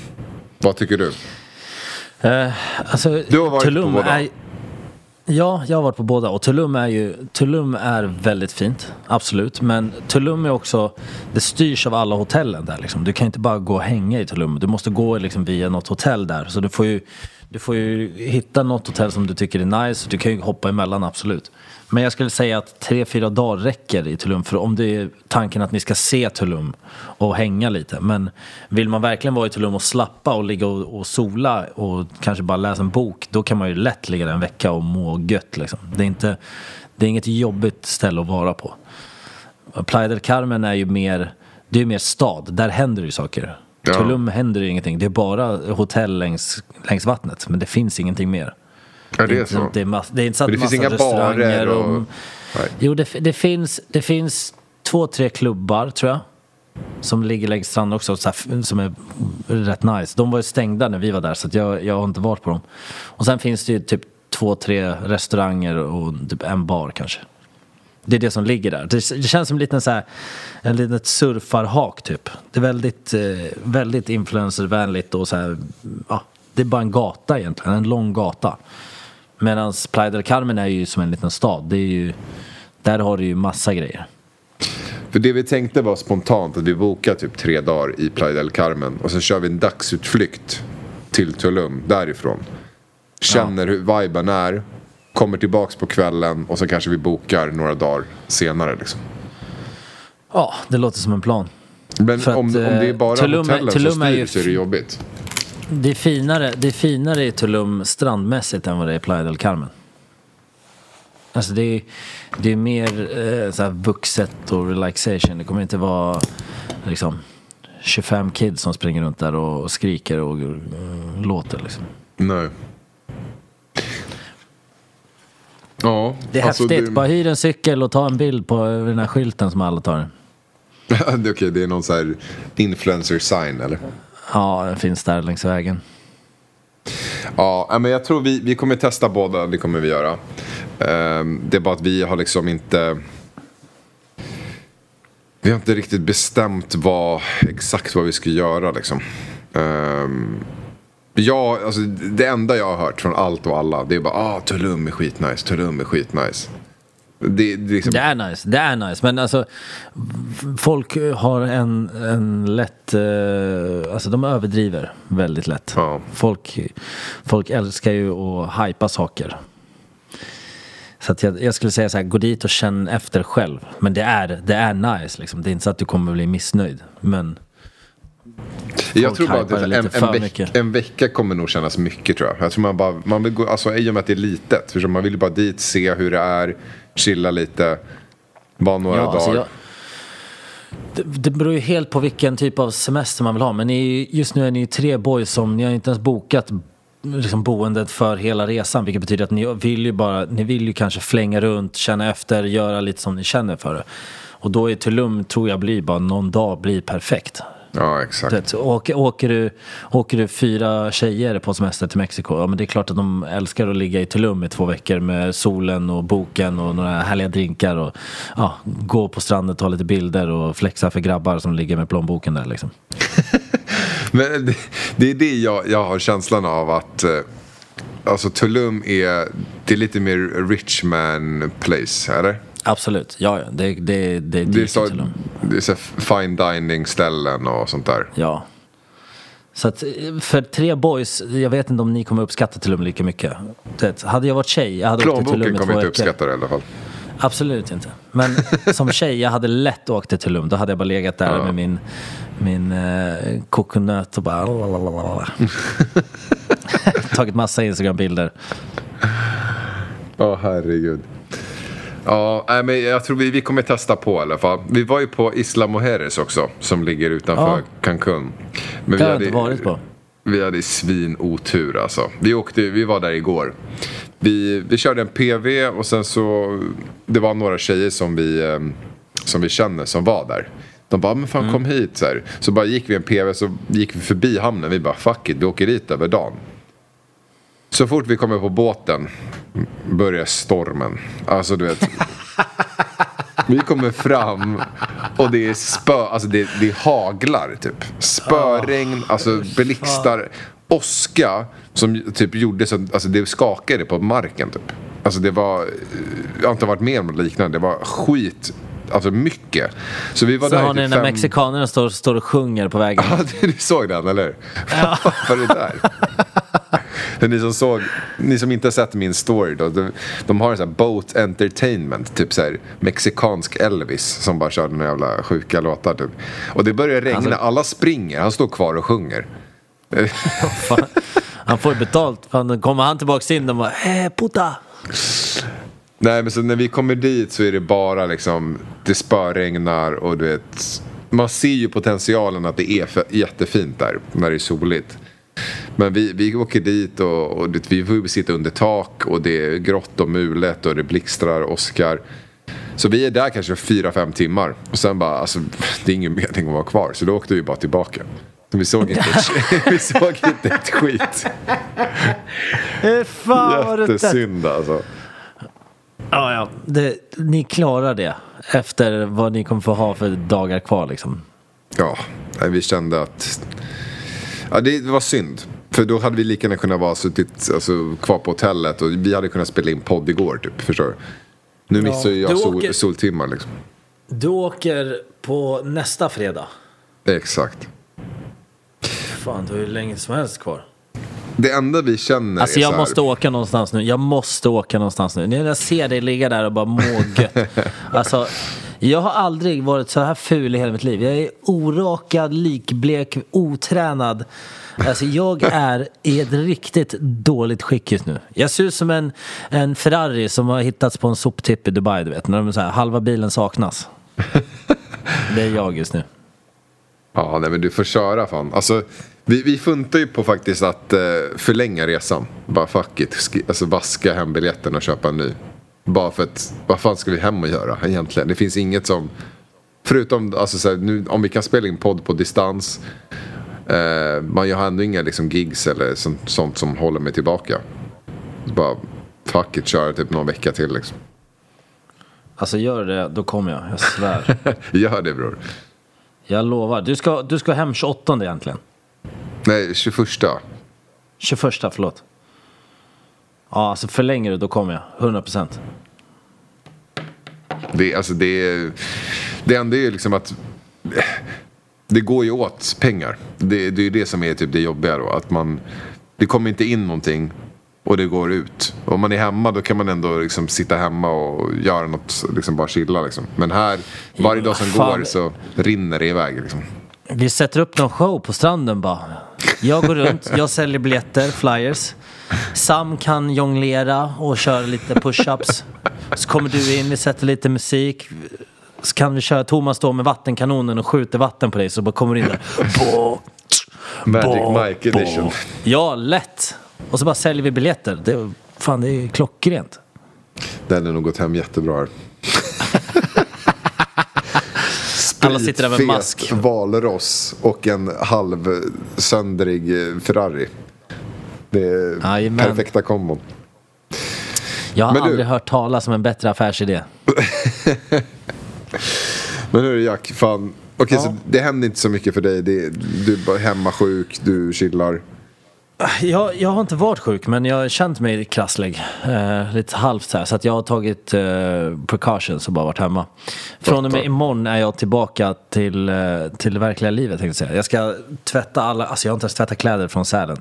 vad tycker du? Eh, alltså, Du har varit Tulum på båda. Är, ja, jag har varit på båda. Och Tulum är ju Tulum är väldigt fint, absolut. Men Tulum är också, det styrs av alla hotellen där liksom. Du kan inte bara gå och hänga i Tulum. Du måste gå liksom via något hotell där. Så du får ju, du får ju hitta något hotell som du tycker är nice. Du kan ju hoppa emellan, absolut. Men jag skulle säga att tre, fyra dagar räcker i Tulum. För om det är tanken att ni ska se Tulum och hänga lite. Men vill man verkligen vara i Tulum och slappa och ligga och, och sola och kanske bara läsa en bok. Då kan man ju lätt ligga där en vecka och må gött liksom. Det är, inte, det är inget jobbigt ställe att vara på. Playa del Carmen är ju mer, det är mer stad. Där händer ju saker. Ja. Tulum händer det ingenting. Det är bara hotell längs, längs vattnet. Men det finns ingenting mer. Ja, det är så. Det är, mass, det är inte så att det finns inga barer och- och... Jo, det, det, finns, det finns två, tre klubbar tror jag. Som ligger längs stranden också, så här, som är rätt nice. De var ju stängda när vi var där så jag, jag har inte varit på dem. Och sen finns det ju typ två, tre restauranger och typ en bar kanske. Det är det som ligger där. Det, det känns som en liten så här, en litet surfarhak typ. Det är väldigt, eh, väldigt influencervänligt och så här, ja, det är bara en gata egentligen, en lång gata. Medan Playa del Carmen är ju som en liten stad. Det är ju, där har du ju massa grejer. För det vi tänkte var spontant att vi bokar typ tre dagar i Playa del Carmen och så kör vi en dagsutflykt till Tulum därifrån. Känner hur viben är, kommer tillbaks på kvällen och så kanske vi bokar några dagar senare liksom. Ja, det låter som en plan. Men För att, om, om det är eh, bara Tulum är- hotellen Tulum som är styr ju så är det jobbigt. Det är finare, det är finare i Tulum strandmässigt än vad det är i Playa del Carmen. Alltså det är, det är mer eh, så här vuxet och relaxation. Det kommer inte vara liksom 25 kids som springer runt där och skriker och eh, låter liksom. Nej. Ja, Det är alltså häftigt. det- Bara hyr en cykel och ta en bild på den här skylten som alla tar. det är okej, det är någon så här influencer sign eller? Ja, den finns där längs vägen. Ja, men jag tror vi, vi kommer testa båda, det kommer vi göra. Ehm, det är bara att vi har liksom inte... Vi har inte riktigt bestämt vad, exakt vad vi ska göra liksom. Ehm, ja, alltså det enda jag har hört från allt och alla det är bara ah, Tulum är skitnice, Tulum är skitnice. Det, det är liksom, Det är nice, det är nice. Men alltså, folk har en, en lätt... Eh, alltså de överdriver väldigt lätt. Ja. Folk, folk älskar ju att hypa saker. Så att jag, jag skulle säga så här, gå dit och känn efter själv. Men det är, det är nice liksom. Det är inte så att du kommer bli missnöjd. Men Jag tror bara att en, en, veck, en vecka kommer nog kännas mycket tror jag. Jag tror man bara, man vill gå, alltså i och med att det är litet. För man vill ju bara dit, se hur det är, chilla lite, bara några dagar. alltså jag, det, det beror ju helt på vilken typ av semester man vill ha. Men ni, just nu är ni ju tre boys som ni har inte ens bokat liksom boendet för hela resan. Vilket betyder att ni vill ju bara, ni vill ju kanske flänga runt, känna efter, göra lite som ni känner för det. Och då är Tulum, tror jag, blir bara någon dag blir perfekt. Ja, exakt. Det, åker, åker, du, åker du fyra tjejer på semester till Mexiko, ja men det är klart att de älskar att ligga i Tulum i två veckor med solen och boken och några härliga drinkar och ja, gå på stranden, ta lite bilder och flexa för grabbar som ligger med plånboken där liksom. Men det, det är det jag, jag har känslan av att eh, alltså Tulum är, det är lite mer rich man place, eller? Absolut, ja, ja. Det, det, det, det, är så, det är så fine dining ställen och sånt där. Ja. Så att för tre boys, jag vet inte om ni kommer uppskatta Tulum lika mycket. Det, hade jag varit tjej, jag hade åkt till Tulum i kommer inte uppskatta det i alla fall. Absolut inte. Men som tjej, jag hade lätt åkt till Tulum. Då hade jag bara legat där Ja. med min, min eh, kokosnöt och bara... Tagit massa Instagram-bilder. Ja, herregud. Ja, nej, men jag tror vi, vi kommer testa på i alla fall. Vi var ju på Isla Mujeres också, som ligger utanför Ja. Cancun. Men Det har jag inte varit på. Vi hade svin otur alltså. Vi, åkte, vi var där igår. Vi, vi körde en PV och sen så, det var några tjejer som vi, eh, som vi känner som var där. De bara, men fan Mm. kom hit så här. Så bara gick vi en PV så gick vi förbi hamnen. Vi bara, fuck it, vi åker dit över dagen. Så fort vi kommer på båten börjar stormen. Alltså du vet. Vi kommer fram och det är spö, alltså det, det haglar typ. Spöregn, alltså blixtar. Åska som typ gjorde så alltså det skakade på marken typ. Alltså det var, jag har inte varit med om något liknande. Det var skit, alltså mycket. Så vi var Så där har ni typ när fem- mexikanerna står, står och sjunger på vägen. Ja, du såg den eller? Ja. Vad var det där? Ni som såg, ni som inte har sett min story då, de, de har en sån här boat entertainment, typ så här mexikansk Elvis som bara körde några jävla sjuka låtar typ. Och det börjar regna, Alltså- alla springer, han står kvar och sjunger. Han får betalt. Fan, kommer han tillbaks in och bara eh, puta. Nej men så när vi kommer dit så är det bara liksom, det spöregnar och du vet, man ser ju potentialen att det är jättefint där när det är soligt. Men vi, vi åker dit och, och vi får sitta under tak och det är grått och mulet och det blixtrar och åskar. Så vi är där kanske fyra fem timmar och sen bara, alltså det är ingen mening att vara kvar. Så då åkte vi bara tillbaka. Vi såg inte ett, vi såg inte ett skit. Fan. Jättesynd alltså. Ja, ja. Det, ni klarar det efter vad ni kommer få ha för dagar kvar liksom. Ja, vi kände att ja, det var synd. För då hade vi lika gärna kunnat vara suttit alltså, kvar på hotellet och vi hade kunnat spela in podd igår typ, förstår du? Nu missar ju jag Du sol, åker- soltimmar liksom. Du åker på nästa fredag. Exakt. Fan, du har ju länge som helst kvar. Det enda vi känner Alltså är jag så här, måste åka någonstans nu. Jag måste åka någonstans nu. När jag ser dig ligga där och bara må gött. Alltså, jag har aldrig varit så här ful i hela mitt liv. Jag är orakad, likblek, otränad. Alltså jag är i ett riktigt dåligt skick just nu. Jag ser ut som en, en Ferrari som har hittats på en soptipp i Dubai, du vet. När de så här, halva bilen saknas. Det är jag just nu. Ja, nej men du får köra fan. Alltså, vi, vi funtar ju på faktiskt att eh, förlänga resan. Bara fuck it. Alltså vaska hem biljetten och köpa en ny. Bara för att, vad fan ska vi hem och göra egentligen? Det finns inget som, förutom alltså, så här, nu, om vi kan spela in podd på distans. Eh, man har ändå inga liksom, gigs eller sånt, sånt som håller mig tillbaka. Så bara fuck it, köra typ någon vecka till liksom. Alltså gör det, då kommer jag. Jag svär. Gör det bror. Jag lovar. Du ska, du ska hem 28 egentligen. Nej, 21. 21, förlåt. Ja, alltså förlänger du då kommer jag. 100 procent. Det, alltså det, det enda är ju liksom att det går ju åt pengar. Det, det är ju det som är typ det jobbiga då. Att man, det kommer inte in någonting och det går ut. Om man är hemma då kan man ändå liksom sitta hemma och göra något, liksom bara chilla liksom. Men här, varje dag som Fan. går så rinner det iväg liksom. Vi sätter upp någon show på stranden bara. Jag går runt, jag säljer biljetter, flyers. Sam kan jonglera och köra lite push-ups. Så kommer du in, vi sätter lite musik. Så kan vi köra, Thomas står med vattenkanonen och skjuter vatten på dig så bara kommer du in där. Bo, Magic bo, Mike edition. Ja, lätt. Och så bara säljer vi biljetter. Det, fan, det är klockrent. Den har nog gått hem jättebra här. Alla sitter där med mask. Valross och en halvsöndrig eh, Ferrari. Det är Jajamän. perfekta kombon. Jag har Men du- aldrig hört talas om en bättre affärsidé. Men hörru Jack, fan. Okej, Ja. så det händer inte så mycket för dig. Det, du är bara hemma sjuk, du chillar. Jag, jag har inte varit sjuk men jag har känt mig krasslig. Eh, lite halvt så här. Så att jag har tagit eh, precautions och bara varit hemma. Från och med imorgon är jag tillbaka till, eh, till det verkliga livet tänkte jag säga. Jag ska tvätta alla, alltså jag har inte ens tvättat kläder från Sälen.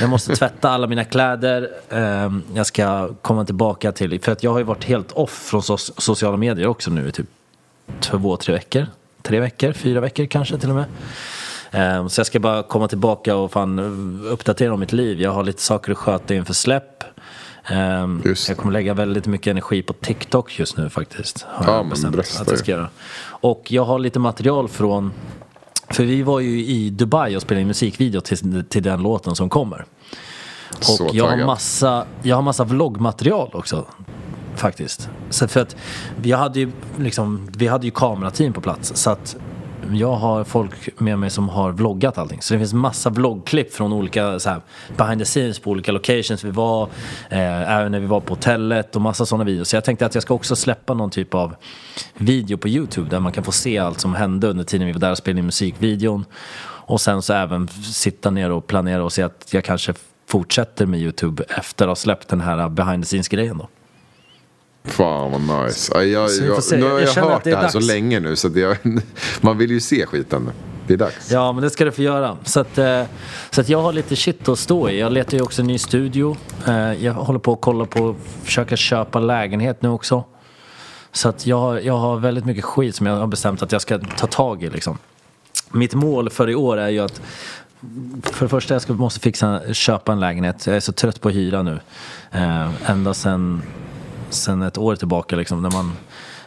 Jag måste tvätta alla mina kläder. Eh, jag ska komma tillbaka till, för att jag har ju varit helt off från so- sociala medier också nu i typ två, tre veckor. Tre veckor, fyra veckor kanske till och med. Ehm, Så jag ska bara komma tillbaka och fan eh, uppdatera om mitt liv. Jag har lite saker att sköta inför släpp. Ehm, Just. Jag kommer lägga väldigt mycket energi på TikTok just nu faktiskt. Har Ja, jag bestämt att jag ska göra. Och jag har lite material från... För vi var ju i Dubai och spelade in musikvideo till, till den låten som kommer. Så Och jag har, massa, jag har massa vloggmaterial också. Faktiskt. Så för att vi hade ju, liksom, vi hade ju kamerateam på plats. Så att jag har folk med mig som har vloggat allting. Så det finns massa vloggklipp från olika så här, behind the scenes på olika locations vi var. Eh, även när vi var på hotellet och massa sådana videos. Så jag tänkte att jag ska också släppa någon typ av video på YouTube där man kan få se allt som hände under tiden vi var där och spelade in musikvideon. Och sen så även sitta ner och planera och se att jag kanske fortsätter med YouTube efter att ha släppt den här behind the scenes-grejen då. Fan vad nice. Ja, Jag, Så jag, se. nu har Jag jag, hört det det, är här så dags. länge nu så jag, man vill ju se skiten. Det är dags. Ja, men det ska du få göra. Så att, eh, så att jag har lite shit att stå i. Jag letar ju också en ny studio. Eh, jag håller på att kolla på, försöka köpa lägenhet nu också. Så att jag, har- jag har väldigt mycket skit som jag har bestämt att jag ska ta tag i liksom. Mitt mål för i år är ju att för det första jag ska, måste fixa, köpa en lägenhet. Jag är så trött på hyra nu. Eh, ända sen, sen ett år tillbaka liksom, när man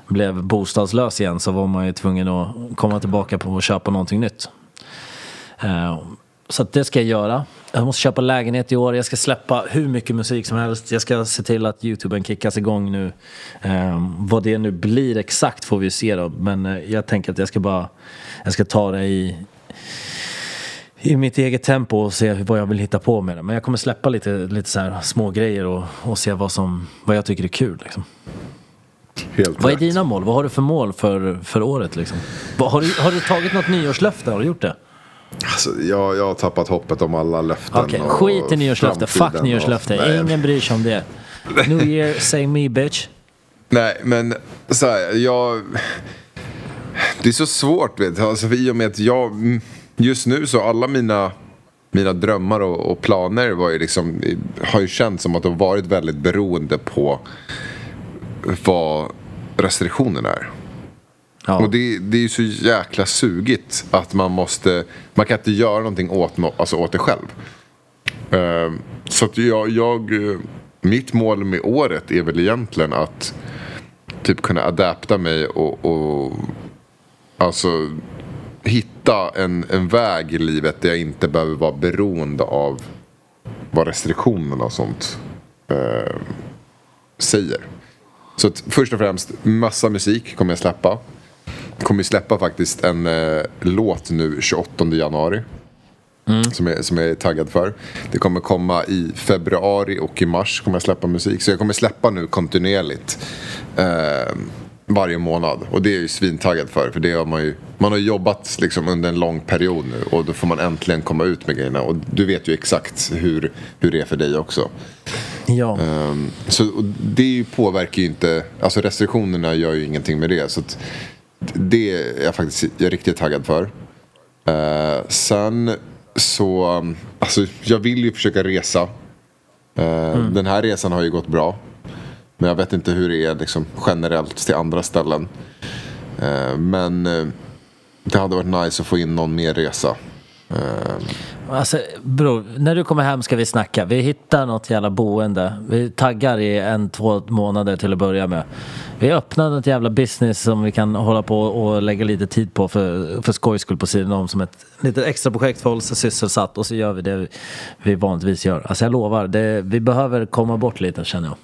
blev bostadslös igen så var man ju tvungen att komma tillbaka på att köpa någonting nytt. Eh, så att det ska jag göra. Jag måste köpa lägenhet i år. Jag ska släppa hur mycket musik som helst. Jag ska se till att YouTuben kickas igång nu. Eh, vad det nu blir exakt får vi se då. Men eh, jag tänker att jag ska bara jag ska ta det i, i mitt eget tempo och se vad jag vill hitta på med det. Men jag kommer släppa lite, lite så här små grejer och, och se vad, som, vad jag tycker är kul. Liksom. Helt Vad är dina mål? Vad har du för mål för, för året? Liksom? Har, du, har du tagit något nyårslöfte? Har du gjort det? Alltså, jag, jag har tappat hoppet om alla löften. Okej, och skit i nyårslöfte. Fuck och- nyårslöfte. Nej, Ingen bryr sig om det. New year, say me bitch. Nej, men så här, jag... Det är så svårt, vet du. Alltså, I och med att jag... Just nu så alla mina, mina drömmar och, och planer var ju liksom, har ju känts som att de varit väldigt beroende på vad restriktionerna är. Ja. Och det, det är ju så jäkla sugigt att man måste... Man kan inte göra någonting åt, alltså åt det själv. Ehm, så att jag, jag... Mitt mål med året är väl egentligen att typ kunna adapta mig och, och alltså hitta en, en väg i livet där jag inte behöver vara beroende av vad restriktionerna och sånt eh, säger. Så att först och främst, massa musik kommer jag släppa. Kommer släppa faktiskt en eh, låt nu 28 januari. Som, jag, som jag är taggad för. Det kommer komma i februari och i mars kommer jag släppa musik. Så jag kommer släppa nu kontinuerligt. Eh, varje månad. Och det är jag ju svintaggad för. För det har man ju man har jobbat liksom under en lång period nu. Och då får man äntligen komma ut med grejerna. Och du vet ju exakt hur, hur det är för dig också. Ja. Um, så det påverkar ju inte, alltså restriktionerna gör ju ingenting med det. Så att det är jag faktiskt jag är riktigt taggad för. Uh, sen så, alltså jag vill ju försöka resa. Uh, Den här resan har ju gått bra. Men jag vet inte hur det är liksom, generellt till andra ställen. Eh, men eh, det hade varit nice att få in någon mer resa. Eh, alltså bror, när du kommer hem ska vi snacka. Vi hittar något jävla boende. Vi taggar i en, två månader till att börja med. Vi öppnar något jävla business som vi kan hålla på och lägga lite tid på för, för skojs skull på sidan om som ett litet extra projekt för att hålla sig sysselsatt och så gör vi det vi vanligtvis gör. Alltså jag lovar, det, vi behöver komma bort lite känner jag.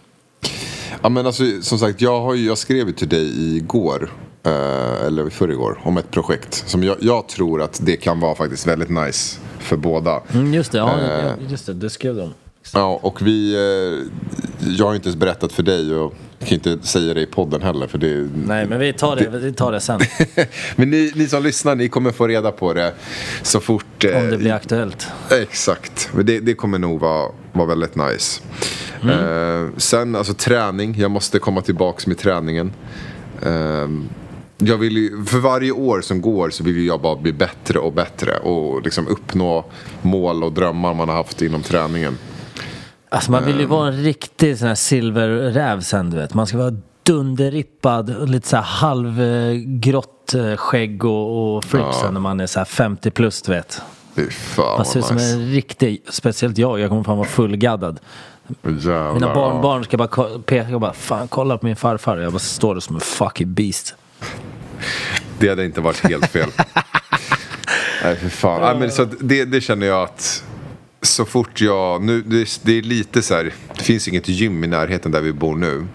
Ja men alltså som sagt, jag, har ju, jag skrev ju till dig igår, eh, eller förrgår, om ett projekt. Som jag, jag tror att det kan vara faktiskt väldigt nice för båda. Mm, just det, ja, Eh. just det, det skrev de. Ja, och vi... Eh, jag har inte ens berättat för dig och kan inte säga det i podden heller för det... Nej, men vi tar det, vi tar det sen. Men ni, ni som lyssnar, ni kommer få reda på det så fort... eh, Om det blir aktuellt. Exakt, men det, det kommer nog vara, vara väldigt nice. Eh, sen alltså träning, jag måste komma tillbaks med träningen. Eh, jag vill ju, för varje år som går så vill jag bara bli bättre och bättre och liksom uppnå mål och drömmar man har haft inom träningen. Alltså man vill ju vara en riktig sån här silverräv sen du vet. Man ska vara dunderrippad lite så här halvgrått eh, skägg och, och fripp sen när man är så här 50 plus du vet. Fy fan Man ser ut som nice. en riktig, speciellt jag, jag kommer fan vara fullgaddad. Jävlar, Mina ja. barnbarn ska bara peka och bara fan kolla på min farfar. Jag bara står där som en fucking beast. Det hade inte varit helt fel. Nej, för fan. Nej, men så det, det känner jag att så fort jag... Nu, det, det är lite så här, det finns inget gym i närheten där vi bor nu.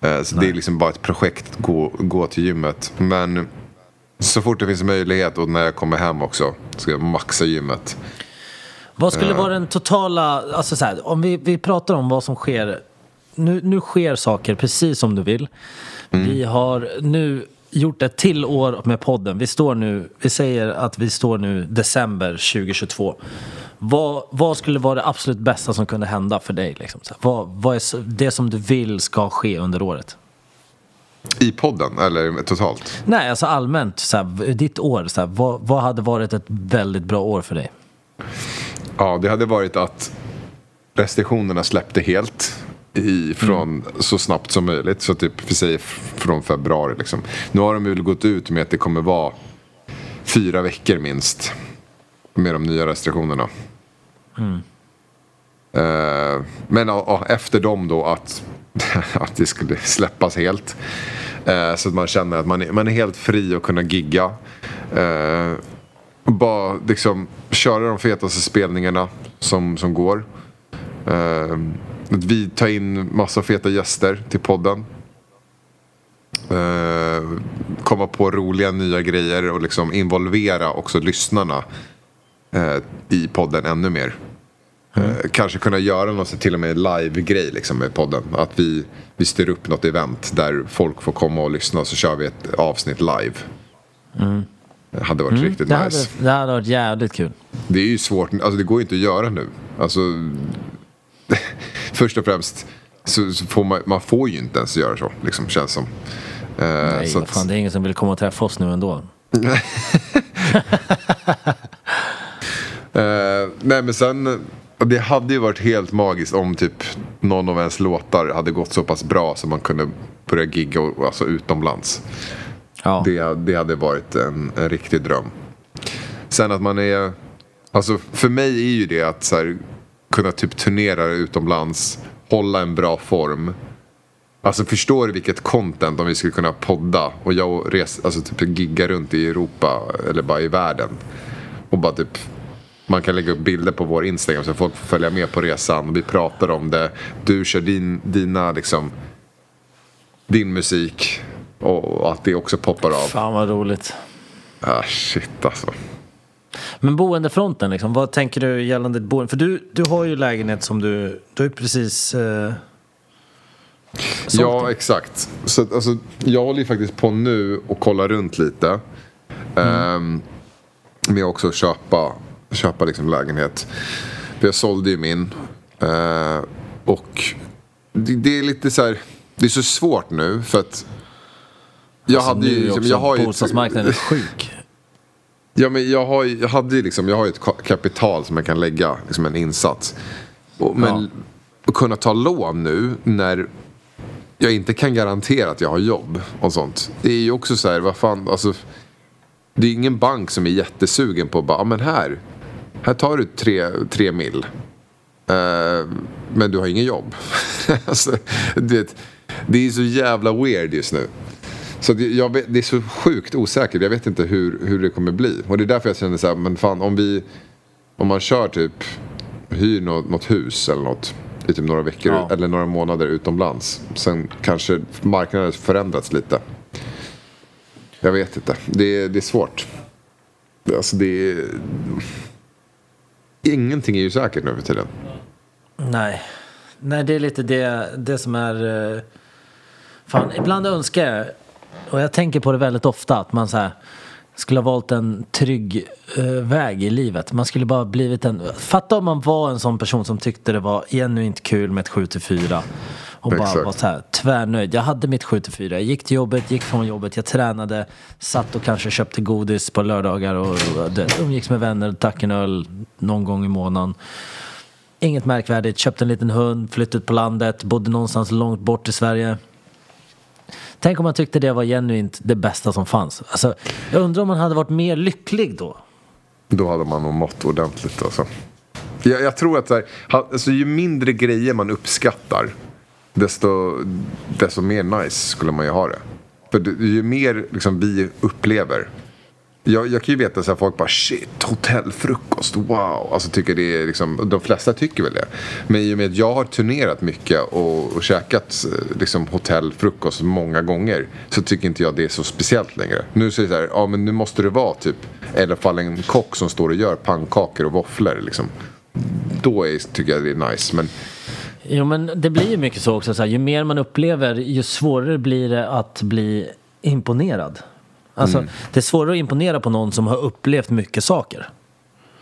Eh, Så det är liksom bara ett projekt att gå, gå till gymmet. Men så fort det finns möjlighet och när jag kommer hem också ska jag maxa gymmet. Vad skulle vara den totala, alltså så här, om vi, vi pratar om vad som sker. Nu, nu sker saker precis som du vill. Vi har nu gjort ett till år med podden. Vi står nu, vi säger att vi står nu december 2022. Vad, vad skulle vara det absolut bästa som kunde hända för dig? Liksom? Så här, vad, vad är det som du vill ska ske under året? I podden, eller totalt? Nej, alltså allmänt, så här, ditt år, så här, vad, vad hade varit ett väldigt bra år för dig? Ja, det hade varit att restriktionerna släppte helt i, från så snabbt som möjligt. Så typ, vi säger från februari liksom. Nu har de väl gått ut med att det kommer vara fyra veckor minst. Med de nya restriktionerna. Eh, men ja, ja, efter dem då att, att det skulle släppas helt. Eh, så att man känner att man är, man är helt fri att kunna gigga. Bara liksom köra de fetaste spelningarna som, som går. Att vi tar in massa feta gäster till podden. Eh, komma på roliga nya grejer och liksom involvera också lyssnarna eh, i podden ännu mer. Eh, kanske kunna göra någon till och med live-grej liksom med podden. Att vi, vi styr upp något event där folk får komma och lyssna och så kör vi ett avsnitt live. Det hade varit riktigt Det hade, nice. det hade varit jävligt kul. Det är ju svårt, alltså det går ju inte att göra nu. Alltså, först och främst så, så får man, man får ju inte ens göra så, liksom, känns som. Eh, Nej, så fan, det är ingen som vill komma och träffa oss nu ändå. Eh, nej men sen, det hade ju varit helt magiskt om typ någon av ens låtar hade gått så pass bra så man kunde börja gigga och, alltså utomlands. Ja. Det, det hade varit en, en riktig dröm. Sen att man är, alltså för mig är ju det att så här, kunna typ turnera utomlands, hålla en bra form. Alltså förstår du vilket content om vi skulle kunna podda och jag res, alltså typ gigga runt i Europa eller bara i världen. Och bara typ man kan lägga upp bilder på vår Instagram så folk får följa med på resan. Vi pratar om det. Du kör din, dina liksom din musik och att det också poppar av. Fan vad roligt. Ah, shit alltså. Men boendefronten liksom, vad tänker du gällande boende? För du, du har ju lägenhet som du, du har ju precis eh, Ja, den. exakt. Så, alltså, jag håller ju faktiskt på nu och kollar runt lite. Ehm, med också att köpa, köpa liksom lägenhet. För jag sålde ju min. Eh, och det, det är lite så här, det är så svårt nu för att jag Alltså, hade ju, liksom, också jag har ju bostadsmarknaden är sjuk. Ja, men jag, har, jag hade ju liksom, jag har ett ka- kapital som jag kan lägga, liksom en insats. Och, men Ja. att kunna ta lån nu när jag inte kan garantera att jag har jobb och sånt. Det är ju också så här, vad fan, alltså. Det är ingen bank som är jättesugen på att bara, "Ja, men här, här tar du tre, tre mil. Eh, men du har ingen jobb. alltså, det, det är så jävla weird just nu. Så det, jag det är så sjukt osäkert. Jag vet inte hur, hur det kommer bli. Och det är därför jag känner så här, men fan om vi... Om man kör typ, hyr något, något hus eller något i typ några veckor Ja. eller några månader utomlands. Sen kanske marknaden förändrats lite. Jag vet inte. Det, är- det är svårt. Alltså det är... Ingenting är ju säkert nu för tiden. Nej. Nej, det är lite det, det som är... eh, Fan, ibland önskar jag, och jag tänker på det väldigt ofta, att man så här skulle ha valt en trygg eh, väg i livet. Man skulle bara blivit en... Fatta om man var en sån person som tyckte det var genuint kul med ett 7 till 4 och bara Exakt. var så här tvärnöjd. Jag hade mitt 7 till 4. Jag gick till jobbet, gick från jobbet, jag tränade, satt och kanske köpte godis på lördagar och, och du vet, umgicks med vänner, drack en öl någon gång i månaden. Inget märkvärdigt, köpte en liten hund, flyttade på landet, bodde någonstans långt bort i Sverige. Tänk om man tyckte det var genuint det bästa som fanns. Alltså, jag undrar om man hade varit mer lycklig då. Då hade man nog mått ordentligt alltså. Jag, jag tror att så här, alltså, ju mindre grejer man uppskattar desto, desto mer nice skulle man ju ha det. För ju mer liksom, vi upplever. Jag, jag kan ju veta att folk bara shit, hotellfrukost, wow. Alltså tycker det är liksom, de flesta tycker väl det. Men i och med att jag har turnerat mycket och, och käkat eh, liksom, hotellfrukost många gånger. Så tycker inte jag det är så speciellt längre. Nu säger det så här, ja men nu måste det vara typ. I alla fall en kock som står och gör pannkakor och våfflor liksom. Då är, tycker jag det är nice. Men Jo men det blir ju mycket så också. Så här, ju mer man upplever ju svårare blir det att bli imponerad. Alltså det är svårare att imponera på någon som har upplevt mycket saker.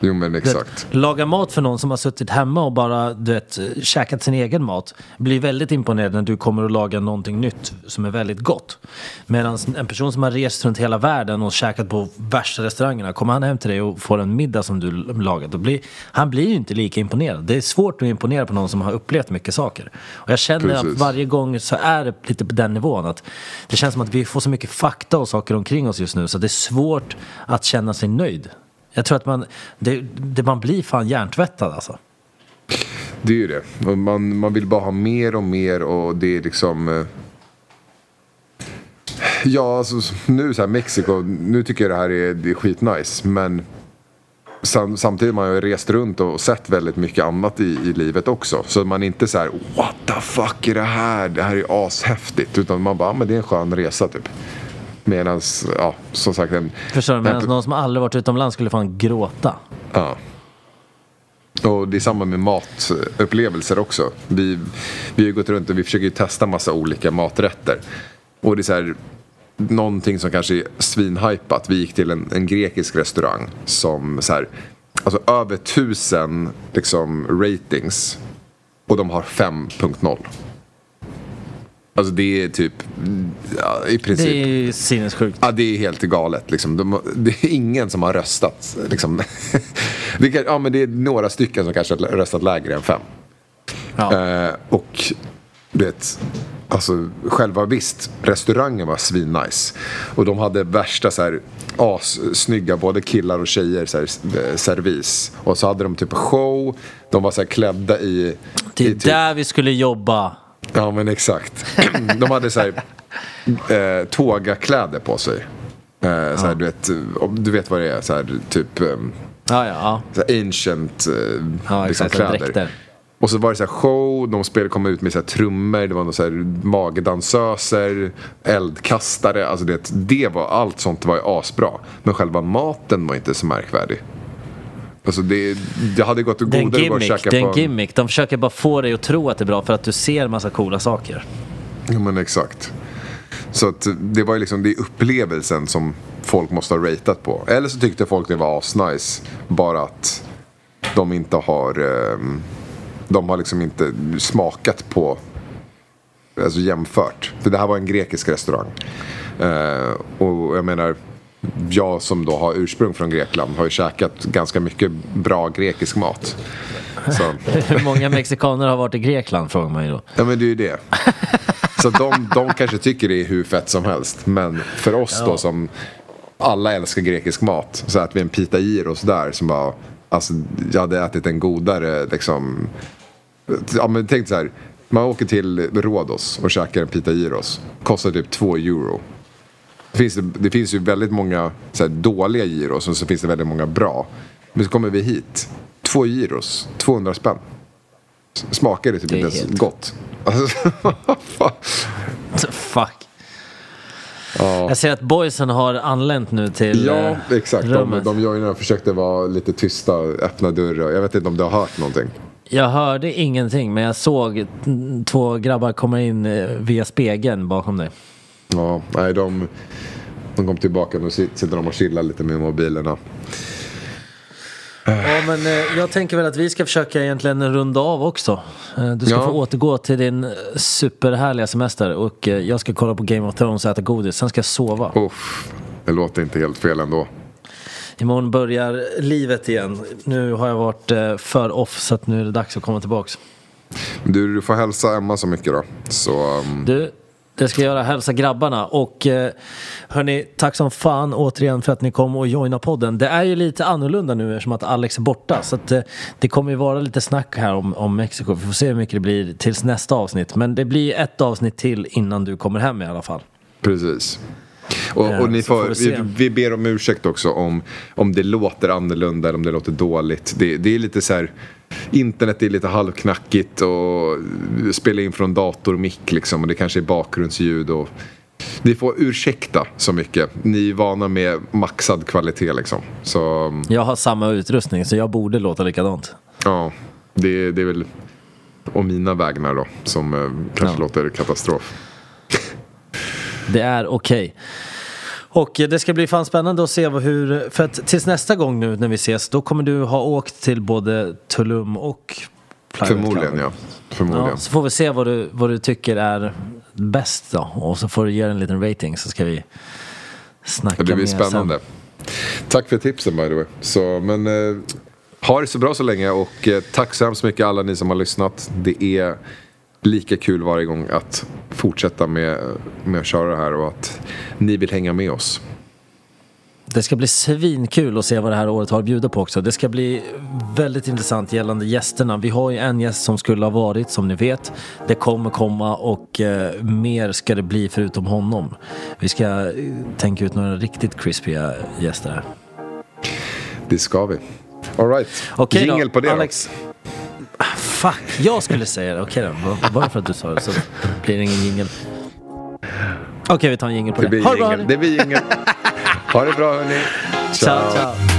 Jo men Du vet, exakt. Laga mat för någon som har suttit hemma och bara du vet, käkat sin egen mat blir väldigt imponerad när du kommer att laga någonting nytt som är väldigt gott. Medan en person som har rest runt hela världen och käkat på värsta restaurangerna, kommer han hem till dig och får en middag som du lagat, då blir, han blir ju inte lika imponerad. Det är svårt att imponera på någon som har upplevt mycket saker. Och jag känner att Precis. varje gång så är det lite på den nivån att det känns som att vi får så mycket fakta och saker omkring oss just nu så det är svårt att känna sig nöjd. Jag tror att man, det, det, man blir fan hjärntvättad alltså. Det är ju det. Man, man vill bara ha mer och mer och det är liksom... eh, Ja, alltså nu så här Mexiko, nu tycker jag det här är, det är skitnice. Men sam, samtidigt har man ju rest runt och sett väldigt mycket annat i, i livet också. Så man är inte så här what the fuck är det här? Det här är ashäftigt. Utan man bara, ah, men det är en skön resa typ. Medan, ja, som sagt en... Förstår du? Medan någon som aldrig varit utomlands skulle fan gråta. Ja. Och det är samma med matupplevelser också. Vi, vi har gått runt och vi försöker ju testa massa olika maträtter. Och det är så här, någonting som kanske är svinhypat. Vi gick till en, en grekisk restaurang som så här, alltså över tusen liksom ratings. Och de har 5.0. Alltså det är typ, ja, i princip. Det är ju sinnessjukt. Ja, det är helt galet. Liksom. De, det är ingen som har röstat. Liksom. det, kan, ja, men det är några stycken som kanske har röstat lägre än fem. Ja. Eh, och det, alltså, själva visst, restaurangen var svinnice. Och de hade värsta så här, assnygga, både killar och tjejer, så här, eh, servis. Och så hade de typ show, de var så här klädda i... Det är i typ, där vi skulle jobba. Ja men exakt. De hade så här, eh, tågakläder på sig. Eh, så här, du, vet, du vet vad det är, så här, typ eh, Ja, ja, så här ancient eh, liksom, kläder. Och så var det så här show, de spelade, kom ut med så här trummor, det var någon så här magdansöser, eldkastare. Alltså det, det var, allt sånt var ju asbra. Men själva maten var inte så märkvärdig. Alltså det, det hade gått att godare att gå och gimmick. käka Det är en gimmick. De försöker bara få dig att tro att det är bra för att du ser massa coola saker. Ja men exakt. Så att det var ju liksom det är upplevelsen som folk måste ha ratat på. Eller så tyckte folk det var asnice. Bara att de inte har ehm, De har liksom inte smakat på Alltså jämfört. För det här var en grekisk restaurang. Eh, och jag menar jag som då har ursprung från Grekland har ju käkat ganska mycket bra grekisk mat. Så. Hur många mexikaner har varit i Grekland frågar man ju då. Ja men det är ju det. Så de, de kanske tycker det är hur fett som helst. Men för oss då som alla älskar grekisk mat. Så att vi en pita gyros där som bara Alltså jag hade ätit en godare liksom. Ja men tänk så här. Man åker till Rhodos och käkar en pita gyros. Kostar typ 2 euro. Det finns, det finns ju väldigt många så här, dåliga gyros och så finns det väldigt många bra. Men så kommer vi hit. Två gyros, 200 spänn. Smakar det typ Det inte ens helt- gott. Alltså. Fuck. Ja. Jag ser att boysen har anlänt nu till Ja, eh, exakt. De, rummet. de joinerna försökte vara lite tysta, öppna dörrar. Jag vet inte om du har hört någonting. Jag hörde ingenting men jag såg två grabbar komma in eh, via spegeln bakom dig. Ja, nej, de, de kom tillbaka. Nu sit- sitter de och chillar lite med mobilerna. Ja men eh, jag tänker väl att vi ska försöka egentligen runda av också. Eh, du ska Ja. få återgå till din eh, superhärliga semester och eh, jag ska kolla på Game of Thrones och äta godis. Sen ska jag sova. Uff, det låter inte helt fel ändå. Imorgon börjar livet igen. Nu har jag varit eh, för off så att nu är det dags att komma tillbaks. Du, du får hälsa Emma så mycket då. Så, um, Du, det ska jag göra. Hälsa grabbarna. Och eh, hörni, tack som fan återigen för att ni kom och joina podden. Det är ju lite annorlunda nu eftersom att Alex är borta. Så att, eh, det kommer ju vara lite snack här om, om Mexiko. Vi får se hur mycket det blir tills nästa avsnitt. Men det blir ett avsnitt till innan du kommer hem i alla fall. precis. Och, och ni så får vi, vi ber om ursäkt också om, om det låter annorlunda eller om det låter dåligt. Det, det är lite så här, internet är lite halvknackigt och spela in från datormick liksom och det kanske är bakgrundsljud och ni får ursäkta så mycket. Ni är vana med maxad kvalitet liksom. Så Jag har samma utrustning så jag borde låta likadant. ja, det, det är väl om mina vägnar då som eh, kanske Ja. låter katastrof. Det är okej. Och det ska bli fan spännande att se hur, för att tills nästa gång nu när vi ses, då kommer du ha åkt till både Tulum och del Förmodligen ja. Förmodligen. Ja, så får vi se vad du, vad du tycker är bäst då. Och så får du ge en liten rating så ska vi snacka Det blir mer spännande. Tack för tipsen by the way. Så, men eh, ha det så bra så länge och eh, tack så hemskt mycket alla ni som har lyssnat. Det är lika kul varje gång att fortsätta med, med att köra det här och att ni vill hänga med oss. Det ska bli svinkul att se vad det här året har att bjuda på också. Det ska bli väldigt intressant gällande gästerna. Vi har ju en gäst som skulle ha varit, som ni vet. Det kommer komma och eh, mer ska det bli förutom honom. Vi ska eh, tänka ut några riktigt crispiga gäster här. Det ska vi. Alright, Okej jingel då, på det Alex. Ah, Fuck, jag skulle säga det. Okej då, Bara- för att du sa det så blir det ingen jingel. Okej, vi tar en jingel på det. Det blir Ha det bra jingel. hörni. Jingel. Ha det bra hörni. Ciao, ciao.